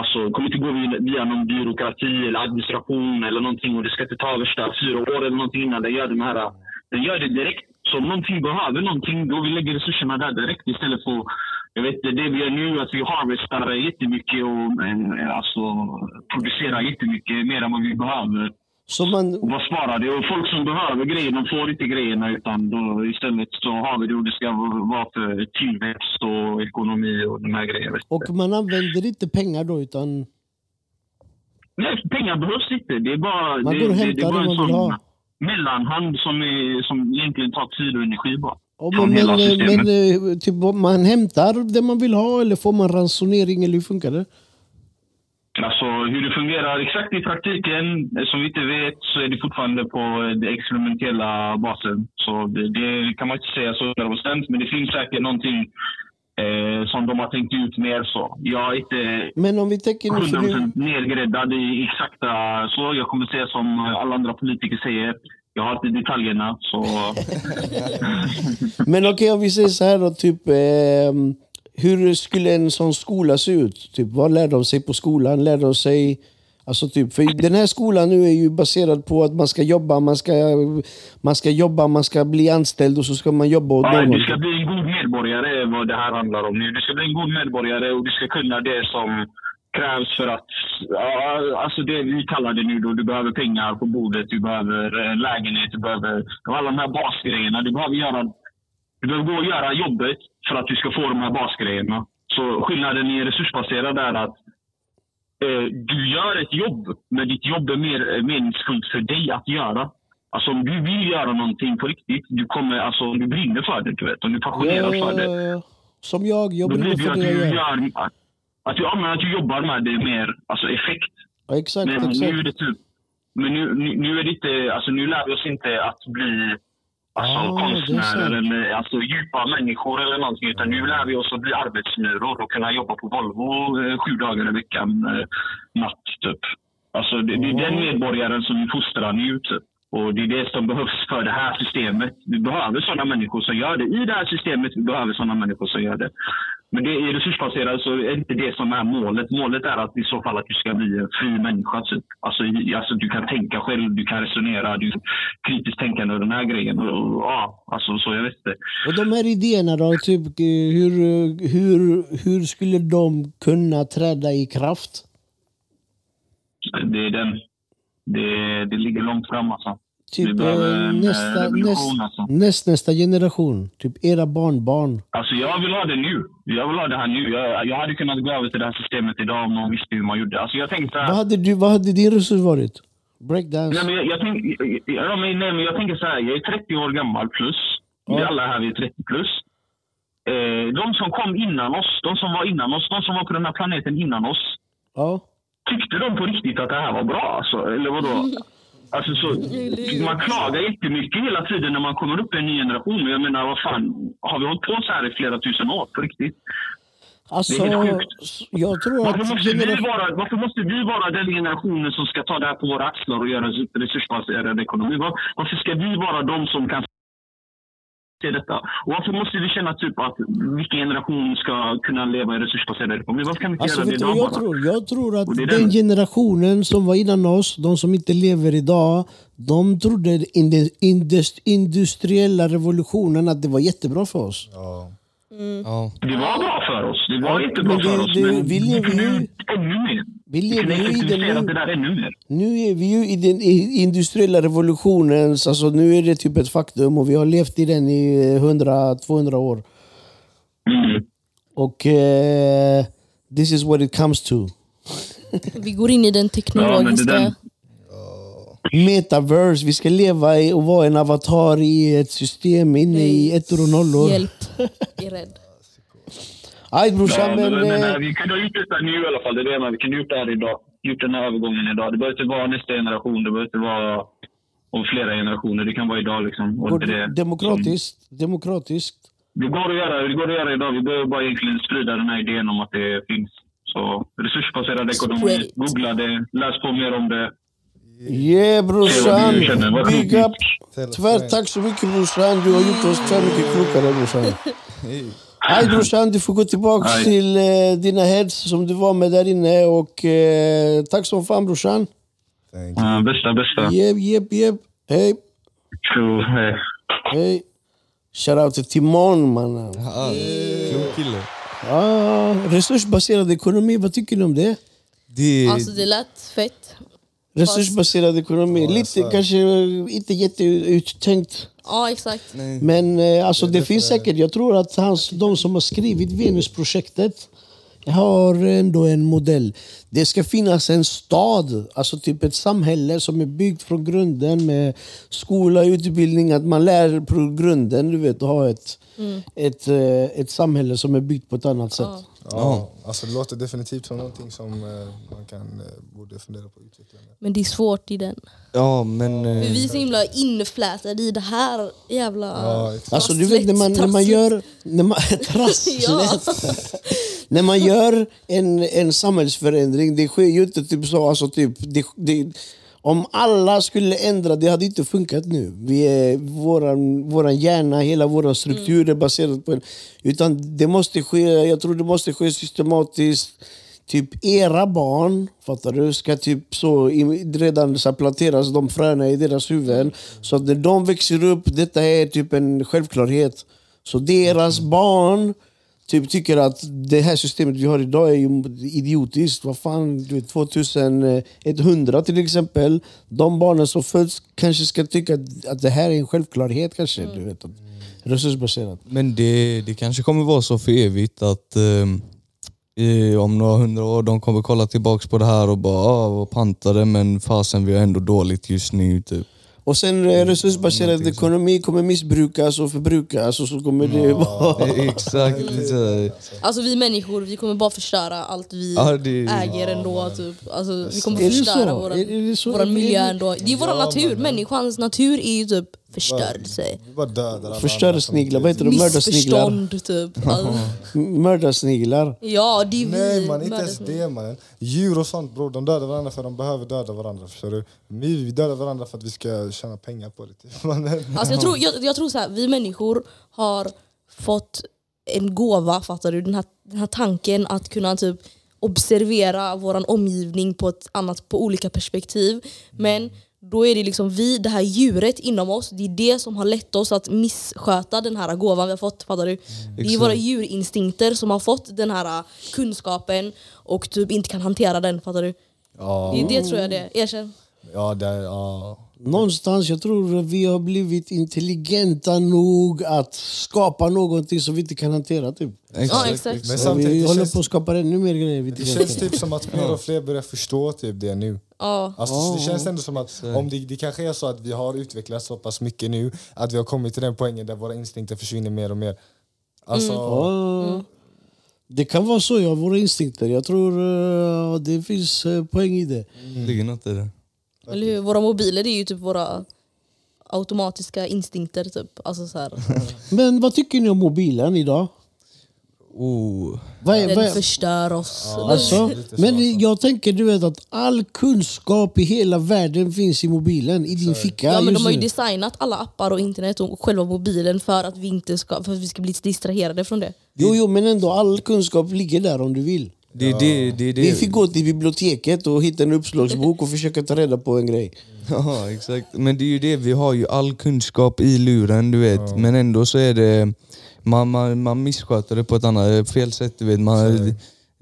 Alltså, det kommer inte gå via, via någon byråkrati eller administration eller någonting och det ska inte ta värsta fyra år eller någonting innan den gör de här. Den gör det direkt. Så om någonting behöver någonting, då vi lägger resurserna där direkt istället för jag vet, det vi gör nu, att vi harvestar jättemycket och alltså, producerar jättemycket mer än vad vi behöver. Så man, och vara sparade. Och folk som behöver grejer, de får inte grejerna utan då, istället så har vi det och det ska vara för tillväxt och ekonomi och de här grejerna. och man använder inte pengar då utan Nej, pengar behövs inte. Det är bara, Man det, går och det, hämtar det det en man vill ha. Mellanhand som, är, som egentligen tar tid och energi bara. Ja, men, hela men, men eh, typ, man hämtar det man vill ha eller får man ransonering eller hur funkar det? Alltså hur det fungerar exakt i praktiken, eh, som vi inte vet, så är det fortfarande på eh, den experimentella basen. Så det, det kan man inte säga så 100% men det finns säkert någonting eh, som de har tänkt ut mer så. Jag är inte Men om vi tänker nu, för nu 100% nedgräddad i exakta så. Jag kommer säga som alla andra politiker säger. Jag har inte detaljerna. Så Men okej, om vi säger så här då, typ ehm, hur skulle en sån skola se ut? Typ, vad lär de sig på skolan? Lär de sig... Alltså typ, för den här skolan nu är ju baserad på att man ska jobba, man ska, man ska jobba, man ska bli anställd och så ska man jobba åt någon. du ska bli en god medborgare är vad det här handlar om nu. Du ska bli en god medborgare och du ska kunna det som krävs för att... Alltså det vi kallar det nu då. Du behöver pengar på bordet, du behöver eh, lägenhet, du behöver alla de här basgrejerna. Du behöver göra... Du behöver gå och göra jobbet för att du ska få de här basgrejerna. Så skillnaden i resursbaserad är att du gör ett jobb, men ditt jobb är mer eh, meningsfullt för dig att göra. Alltså om du vill göra någonting på riktigt, du kommer, alltså om du brinner för det, du vet, om du är Ja, för det. Som jag, jag brinner det för jag du gör. att, att, du, ja, att du jobbar med det mer, alltså effekt. Ja, exakt, Men nu är exakt. det typ, men nu, nu, nu är det inte, alltså nu lär vi oss inte att bli alltså, Ah, konstnärer eller alltså, djupa människor eller någonting. Utan nu lär vi oss att bli arbetsmyror och kunna jobba på Volvo eh, sju dagar i veckan, eh, natt typ. Alltså det, det är den medborgaren som vi fostrar nu typ. Och det är det som behövs för det här systemet. Vi behöver sådana människor som gör det. I det här systemet vi behöver sådana människor som gör det. Men det är resursbaserat så är det inte det som är målet. Målet är att i så fall att du ska bli en fri människa. Typ. Alltså, i- alltså du kan tänka själv, du kan resonera, du kritiskt tänkande och den här grejen. Och, och, ja, alltså så jag vet inte. Och de här idéerna då, typ, hur, hur, hur skulle de kunna träda i kraft? Det är den. Det, det ligger långt fram alltså. Vi Typ eh, nästa, eh, revolution, näst, alltså. näst, nästa generation, typ era barnbarn. Alltså jag vill ha det nu. Jag vill ha det här nu. Jag, jag hade kunnat gå över till det här systemet idag om någon visste hur man gjorde. Alltså jag tänkte här- Vad hade, du, vad hade din resurs varit? Breakdance? Nej, men jag, jag, tänk, ja, men, nej, men jag tänker så här. Jag är 30 år gammal plus. Vi Ja. alla här vi är 30 plus. Eh, de som kom innan oss, de som var innan oss, de som var på den här planeten innan oss. Ja. Tyckte de på riktigt att det här var bra? Alltså, eller vadå? Alltså, så, man klagar jättemycket hela tiden när man kommer upp i en ny generation. Men jag menar, vad fan, har vi hållit på så här i flera tusen år på riktigt? Alltså, Det är helt sjukt. jag tror Varför måste, vi vara, varför måste vi vara den generationen som ska ta det här på våra axlar och göra en resursbaserad ekonomi? Var, varför ska vi vara de som kan se detta? Och varför måste vi känna typ att vilken generation ska kunna leva i resursbaserad ekonomi? Varför kan vi inte Alltså, göra det idag jag bara? tror? Jag tror att den den- generationen som var innan oss, de som inte lever idag, de trodde in den indus- industriella revolutionen att det var jättebra för oss. Ja. Ja. Det var bra för oss. Det var Ja, men det- för oss. men vi lever kunde ännu mer. Vi Vi kunde effektivisera det nu. där ännu mer. Nu är vi ju i den industriella revolutionens, alltså nu är det typ ett faktum och vi har levt i den i 100-200 år. Mm. Och eh, this is what it comes to. Vi går in i den teknologiska... den- Metaverse, vi ska leva i och vara en avatar i ett system inne i ettor och nollor. Hjälp, jag är rädd. Aj Ja, brorsan, men, men... men, eh, vi kunde ha gjort detta nu i alla fall. Det är det menar. Vi kunde ha gjort det här idag. Gjort den här övergången idag. Det behöver inte vara nästa generation. Det behöver inte vara om flera generationer. Det kan vara idag. Liksom. Och går det är det som- demokratiskt, demokratiskt. Det går, att göra, det går att göra idag. Vi behöver bara egentligen sprida den här idén om att det finns. Så resursbaserad ekonomi. Googla det. Läs på mer om det. Yeah brorsan, big up. Tvärt tack så mycket brorsan, du har gjort oss tvär mycket klokare brorsan. Aj brorsan, du får gå tillbaka Aj. till eh, dina heads som du var med där inne och eh, tack som fan brorsan. Ja, bästa, bästa. Jep, jep, jep. Hej, hej. Shoutout till Timon mannen. Ja, klok kille. Ah, resursbaserad ekonomi, vad tycker ni om det? Det, Alltså det lät fett. Resursbaserad ekonomi. Ja, Lite kanske inte jätteuttänkt. Ja exakt. Men eh, alltså, Det det, finns därför- säkert, jag tror att hans, de som har skrivit Venusprojektet har ändå en modell. Det ska finnas en stad, alltså typ ett samhälle som är byggt från grunden med skola, utbildning, att man lär på grunden, du vet, att ha ett, ett, eh, ett samhälle som är byggt på ett annat sätt. Ja. Ja, alltså det låter definitivt som någonting som eh, man kan, eh, borde fundera på att utveckla. Men det är svårt i den. Ja men... Eh, vi är så himla inflätade i det här jävla... Ja. Alltså du vet när man, när man gör... När man, trasslet. När man gör en, en samhällsförändring, det sker ju inte typ så... Alltså typ, det, det, om alla skulle ändra, det hade inte funkat nu. Vi är, våran, våran hjärna, hela vår struktur är baserad på. Utan det måste ske, jag tror det måste ske systematiskt. Typ era barn, fattar du, ska typ så redan så planteras de fröna i deras huvuden. Så att när de växer upp, detta är typ en självklarhet. Så deras barn typ tycker att det här systemet vi har idag är ju idiotiskt. Vad fan, du vet, 2100 till exempel. De barnen som föds kanske ska tycka att, att det här är en självklarhet kanske. Du vet, att, resursbaserat. Men det, det kanske kommer vara så för evigt att eh, om några hundra år de kommer kolla tillbaks på det här och bara ah, vad pantade men fasen vi har ändå dåligt just nu. Typ. Och sen eh, resursbaserad ekonomi kommer missbrukas och förbrukas och så kommer det vara... Exakt. så- Alltså vi människor, vi kommer bara förstöra allt vi Ja, det- äger ändå. Typ. Alltså, vi kommer förstöra Är miljö det- ändå. Det är vår Ja, natur, men- människans natur är ju typ förstörelse. Vi bara dödar alla Förstörde andra som sniglar, inte- vad heter det? Mördarsniglar. Missförstånd typ. Alltså, Mördarsniglar. ja, det är vi. Nej man, inte ens det mannen. Djur och sånt bror, de dödar varandra för de behöver döda varandra. Förstår du? Vi, vi dödar varandra för att vi ska tjäna pengar på det. Typ. mannen. Alltså jag tror, jag, jag tror så här, vi människor har fått en gåva, fattar du? Den här, den här tanken att kunna typ observera vår omgivning på, ett annat, på olika perspektiv. Men då är det liksom vi, det här djuret inom oss, det är det som har lett oss att missköta den här gåvan vi har fått. Fattar du? Det är Exakt. våra djurinstinkter som har fått den här kunskapen och typ inte kan hantera den. Fattar du? Ja, Det är det tror jag det är. Erkänn. ja, det, ja. Någonstans, jag tror att vi har blivit intelligenta nog att skapa någonting som vi inte kan hantera. Typ. Ja, exakt. Men samtidigt, vi håller på att skapa ännu mer grejer. Det känns typ som att fler och fler börjar förstå typ det nu. Ja. Alltså, Det känns ändå som att om det, det kanske är så att vi har utvecklats så pass mycket nu att vi har kommit till den poängen där våra instinkter försvinner mer och mer. Alltså, Ja, Det kan vara så, ja. Våra instinkter. Jag tror eh, det finns eh, poäng i det. ligger något i det. Eller hur? Våra mobiler är ju typ våra automatiska instinkter. Typ. Alltså så här. Men vad tycker ni om mobilen idag? Oh. Vad är, vad Den är, förstör oss. alltså, lite så, men jag tänker du vet att all kunskap i hela världen finns i mobilen, i din ficka. Ja, men de har ju nu. designat alla appar och internet och själva mobilen för att vi, inte ska, för att vi ska bli distraherade från det. Jo, jo, men ändå all kunskap ligger där om du vill. Det är det, det, är Vi det. fick gå till biblioteket och hitta en uppslagsbok och försöka ta reda på en grej. Ja exakt, men det är ju det, vi har ju all kunskap i luren du vet, men ändå så är det man, man, man missköter det på ett annat fel sätt du vet. Man,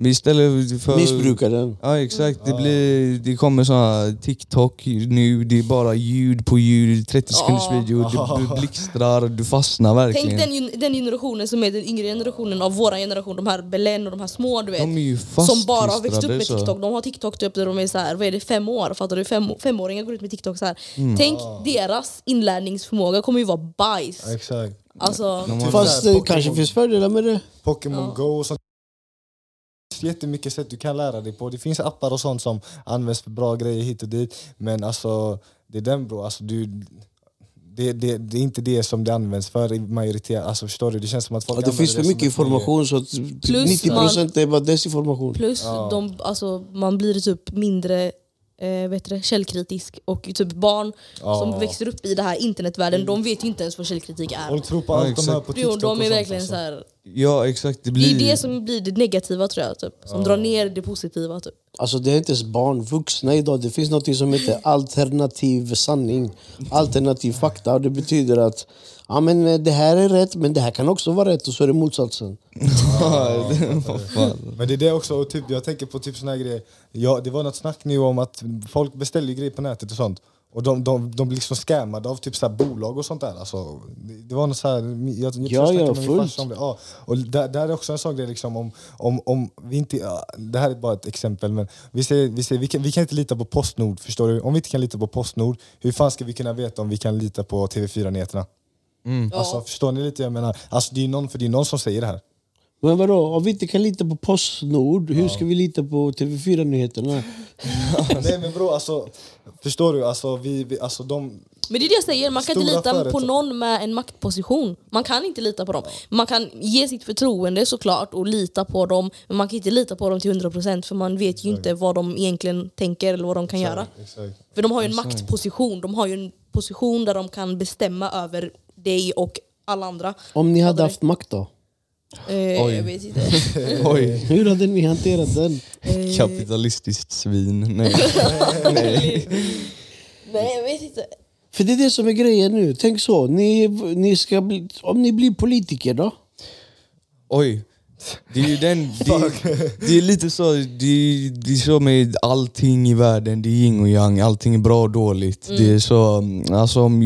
istället för... Missbrukar den. Ja exakt, det, blir, det kommer såna TikTok nu, det är bara ljud på ljud, 30 sekunders video, det bl- blixtrar, du fastnar verkligen. Tänk den, den generationen som är den yngre generationen av vår generation, de här Belen och de här små du vet. De är ju som bara har växt upp med. TikTok. De har TikTok typ där de är så här, vad är det, fem år. Fattar du? Fem, femåringar går ut med TikTok så här. Mm. Tänk deras inlärningsförmåga kommer ju vara bajs. exakt. Alltså, De har- Fast det kanske finns fördelar med det. Pokémon Go och sånt. Det finns jättemycket sätt du kan lära dig på. Det finns appar och sånt som används för bra grejer hit och dit. Men alltså, det är den bro. Alltså, du, det, det, det är inte det som det används för i majoritet. Alltså, förstår du? Det känns som att folk Ja, det finns för som mycket information så Plus 90% är bara desinformation. plus de, alltså, man blir typ mindre eh, vet det, källkritisk. Och typ barn Ja. som växer upp i det här internetvärlden, de vet ju inte ens vad källkritik är. Folk tror på Ja, allt de exakt. hör på Jo, TikTok de och är verkligen alltså. så här, Ja exakt, det Det blir... är det som blir det negativa tror jag, typ, som drar ner det positiva. Typ. Alltså det är inte ens barn, vuxna idag. Det finns något som heter alternativ sanning. Alternativ fakta. Och det betyder att ja, men eh, det här är rätt, men det här kan också vara rätt och så är det motsatsen. Ja, det-. Men det är det också, och typ, jag tänker på typ såna här grejer. Ja, det var något snack nu om att folk beställer grejer på nätet och sånt. Och de, de, de blir liksom scammade av typ så här bolag och sånt där. Alltså, det, var något så här, jag, jag tror Ja, jag fullt. om det. Ja, och där, där är också en sån grej liksom om, om, om vi inte, ja, det här är bara ett exempel men vi, säger, vi, säger, vi, kan, vi kan inte lita på Postnord, förstår du? Om vi inte kan lita på Postnord, hur fan ska vi kunna veta om vi kan lita på TV4-nyheterna? Alltså, förstår ni lite? Jag menar, alltså, det, är någon, för det är någon som säger det här. Men vadå, om vi inte kan lita på Postnord, hur ska vi lita på TV4-nyheterna? Nej men bro, alltså, förstår du? Alltså, vi, vi, alltså, de, Men det är det jag säger, man kan inte Stora lita på företag. någon med en maktposition. Man kan inte lita på dem. Man kan ge sitt förtroende såklart och lita på dem, men man kan inte lita på dem till 100% för man vet ju inte vad de egentligen tänker eller vad de kan göra. Exakt. För de har ju en maktposition, de har ju en position där de kan bestämma över dig och alla andra. Om ni hade haft makt då? Eh, jag vet inte. Oj, Hur hade ni hanterat den? kapitalistiskt svin. Nej. Nej. Nej jag vet inte. För det är det som är grejen nu. Tänk så, ni, ni ska bli, om ni blir politiker då? Oj. Det är ju den, det, det är lite så, det, det är så med allting i världen, det är yin och yang, allting är bra och dåligt. Det är så, mm, alltså om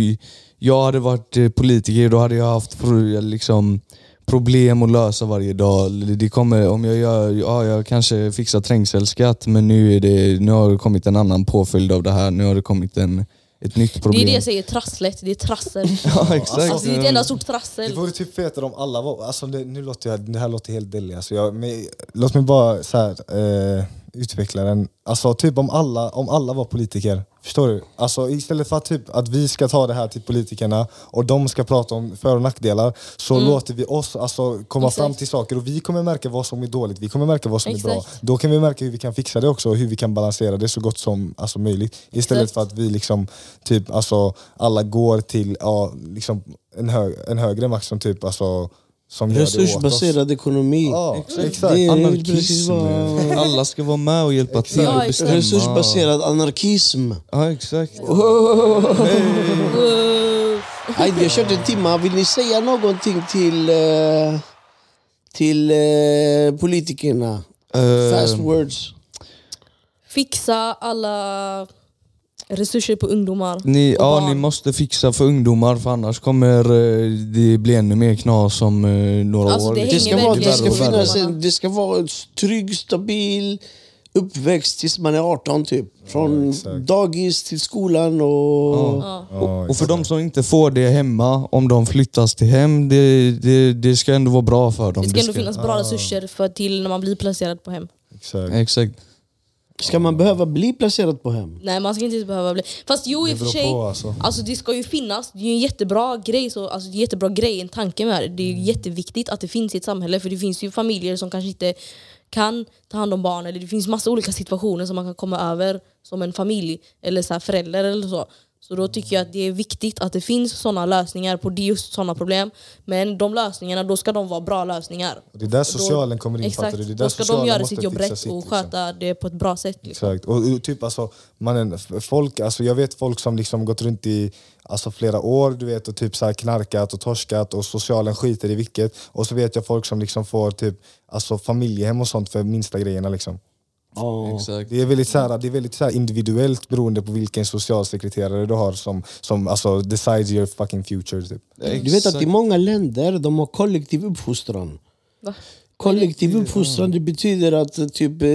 jag hade varit eh, politiker då hade jag haft liksom, problem att lösa varje dag. Det kommer, om jag, gör, ja, jag kanske fixar trängselskatt men nu, är det, nu har det kommit en annan påföljd av det här, nu har det kommit en, ett nytt Det problem. är det jag säger, trasslet. Det är trassel. Ja exakt. Alltså, det är ett enda stort Det trassel. vore typ fetare om alla var... Alltså det, nu låter jag, det här låter helt deli. Alltså jag, men, låt mig bara så här, eh, utveckla den. Alltså typ om alla, om alla var politiker. Förstår du? Alltså istället för att, typ, att vi ska ta det här till politikerna och de ska prata om för och nackdelar så låter vi oss alltså, komma Exakt. fram till saker och vi kommer märka vad som är dåligt, vi kommer märka vad som är bra. Exakt. Då kan vi märka hur vi kan fixa det också och hur vi kan balansera det så gott som alltså, möjligt. Istället Exakt. för att vi liksom, typ, alltså, alla går till ja, liksom, en, hög, en högre makt som typ alltså, som gör det åt oss. Resursbaserad ekonomi. Ja, exakt. Det är Anarkism. vad... Alla ska vara med och hjälpa till Ja, och bestämma. Resursbaserad anarkism. Ja exakt. Aj, jag kört en timme. Vill ni säga någonting till, eh, till eh, politikerna? Eh, Fast words. Fixa alla resurser på ungdomar. Ni, och ja, barn. ni måste fixa för ungdomar för annars kommer eh, det bli ännu mer knas om eh, några Alltså, år. det Det ska, vara, det, ska finnas en, det ska vara en trygg, stabil uppväxt tills man är 18 typ. Från exakt. dagis till skolan och... Ja. Ja, Och för de som inte får det hemma, om de flyttas till hem, det, det, det ska ändå vara bra för dem. Det ska ändå finnas bra resurser för till när man blir placerad på hem. exakt. Exakt. Ska man behöva bli placerad på hem? Nej man ska inte behöva bli... Fast jo i och för sig, på, alltså. alltså. det ska ju finnas, det är ju en jättebra grej, så, alltså, det är en jättebra grej, en tanke med det. Det är ju jätteviktigt att det finns i ett samhälle för det finns ju familjer som kanske inte kan ta hand om barn eller det finns massa olika situationer som man kan komma över som en familj eller så här förälder eller så. Så då tycker jag att det är viktigt att det finns sådana lösningar på just sådana problem. Men de lösningarna, då ska de vara bra lösningar. Och det är där Då- socialen kommer in, Exakt, du? Det är där då ska de göra sitt jobb rätt sitt, och liksom. sköta det på ett bra sätt. Liksom. Exakt. Och, och typ alltså, mannen, folk, alltså jag vet folk som liksom gått runt i alltså flera år du vet, och typ så här knarkat och torskat och socialen skiter i vilket. Och så vet jag folk som liksom får typ, alltså familjehem och sånt för minsta grejerna. Liksom. Ja. Exakt. Det är väldigt, så här, det är väldigt så här individuellt beroende på vilken socialsekreterare du har som, som alltså, decides your fucking future. Typ. Du vet att i många länder de har kollektiv uppfostran. Va? Kollektiv uppfostran det betyder att typ, eh,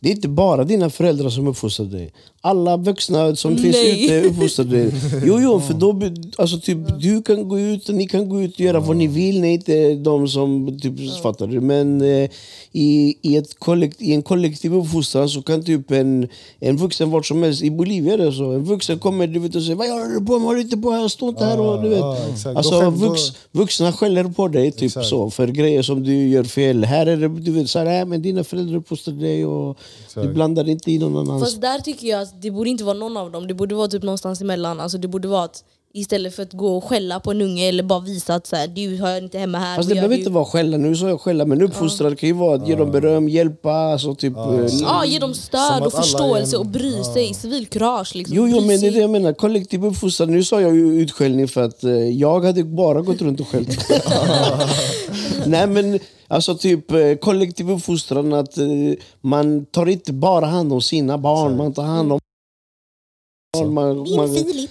det är inte bara dina föräldrar som uppfostrar dig. Alla vuxna som finns Nej. ute uppfostrar dig. Jo, jo, för då, alltså, typ, du kan gå ut och ni kan gå ut och göra vad ni vill. Nej, inte de som typ, fattar du. Men eh, i, i, ett kollekt, i en kollektiv uppfostran så kan typ en, en vuxen vart som helst, i Bolivia är det så. En vuxen kommer du vet, och säger vad gör du på? Håll inte på här, stå inte här. Och, du vet. ja, Alltså, vux, vuxna skäller på dig typ Exakt. så för grejer som du gör fel. Här är det, du vet, så här, "Nej, men dina föräldrar uppfostrade dig och du Exakt. blandar inte i någon annans. Fast där tycker jag att det borde inte vara någon av dem. Det borde vara typ någonstans emellan. Alltså det borde vara att Istället för att gå och skälla på en unge eller bara visa att så här, du hör inte hemma här. Fast det behöver inte vara skälla. Nu sa jag skälla, men uppfostrad kan ju vara att ge dem beröm, hjälpa, alltså typ... eh, Ja, ge dem stöd och förståelse en- och bry sig. Civilkurage. Liksom. Jo, jo, men det är det jag menar. Kollektiv uppfostran. Nu sa jag ju utskällning för att eh, jag hade bara gått runt och skällt. Nej, men alltså typ eh, kollektiv uppfostran att eh, man tar inte bara hand om sina barn, man tar hand om barn. Man, Din man, Filip.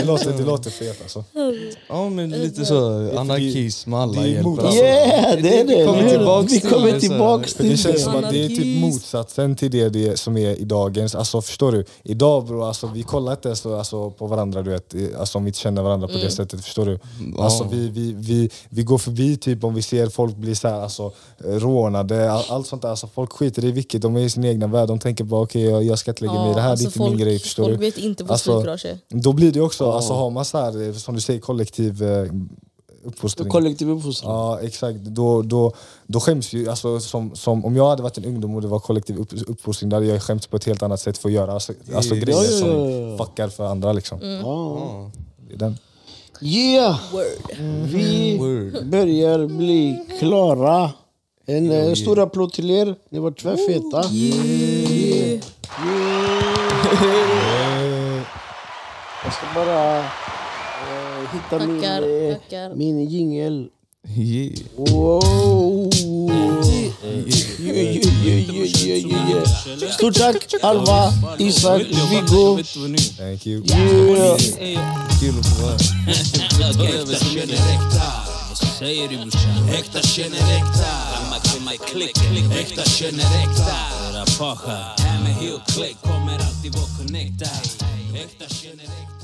Det låter, det låter fet alltså. Ja men lite så anarkism, alla det är hjälper alla. yeah, det är det! kommer Vi tillbaks vi till kommer det, så här. tillbaks För det till känns det. som att det är typ Anarkist. motsatsen till det, det som är i dagens. Alltså förstår du? Idag bro, alltså, vi kollar inte ens alltså, på varandra du vet, i- alltså, om vi inte känner varandra på det sättet. Förstår du? Alltså, vi, vi, vi, vi går förbi typ om vi ser folk bli så här, alltså, rånade, all, allt sånt där. Alltså, folk skiter i vilket, de är i sin egna värld. De tänker bara okej jag, jag ska inte lägga mig i det här, det är inte min grej. Förstår folk du? vet inte vad Alltså, är. Då blir det också, alltså, har man så här, som du säger kollektiv eh, uppfostring. Kollektiv uppfostran. Ja exakt, då, då, då skäms ju, alltså, som, som, om jag hade varit en ungdom och det var kollektiv upp, uppfostring då hade jag skämts på ett helt annat sätt för att göra alltså, alltså, Ja, grejer ja, ja, som ja. fuckar för andra. Liksom. Ja. Det är den. Yeah! Vi börjar bli klara. En eh, stor applåd till er. Ni var tvärfeta. Yeah. Yeah. Jag ska bara eh, hitta min, Tackar, eh, tackar. min jingel. Yeah. Wow! Yeah, yeah, yeah, yeah, yeah, yeah. Stort tack Alva, Isak, Viggo. Thank you. Yeah. Kul att få vara här. Säger du brorsan? Äkta känner äkta. Gammal kvinna i klick. Äkta känner äkta. Här med heel click kommer alltid vara connectad. Äkta känner äkta.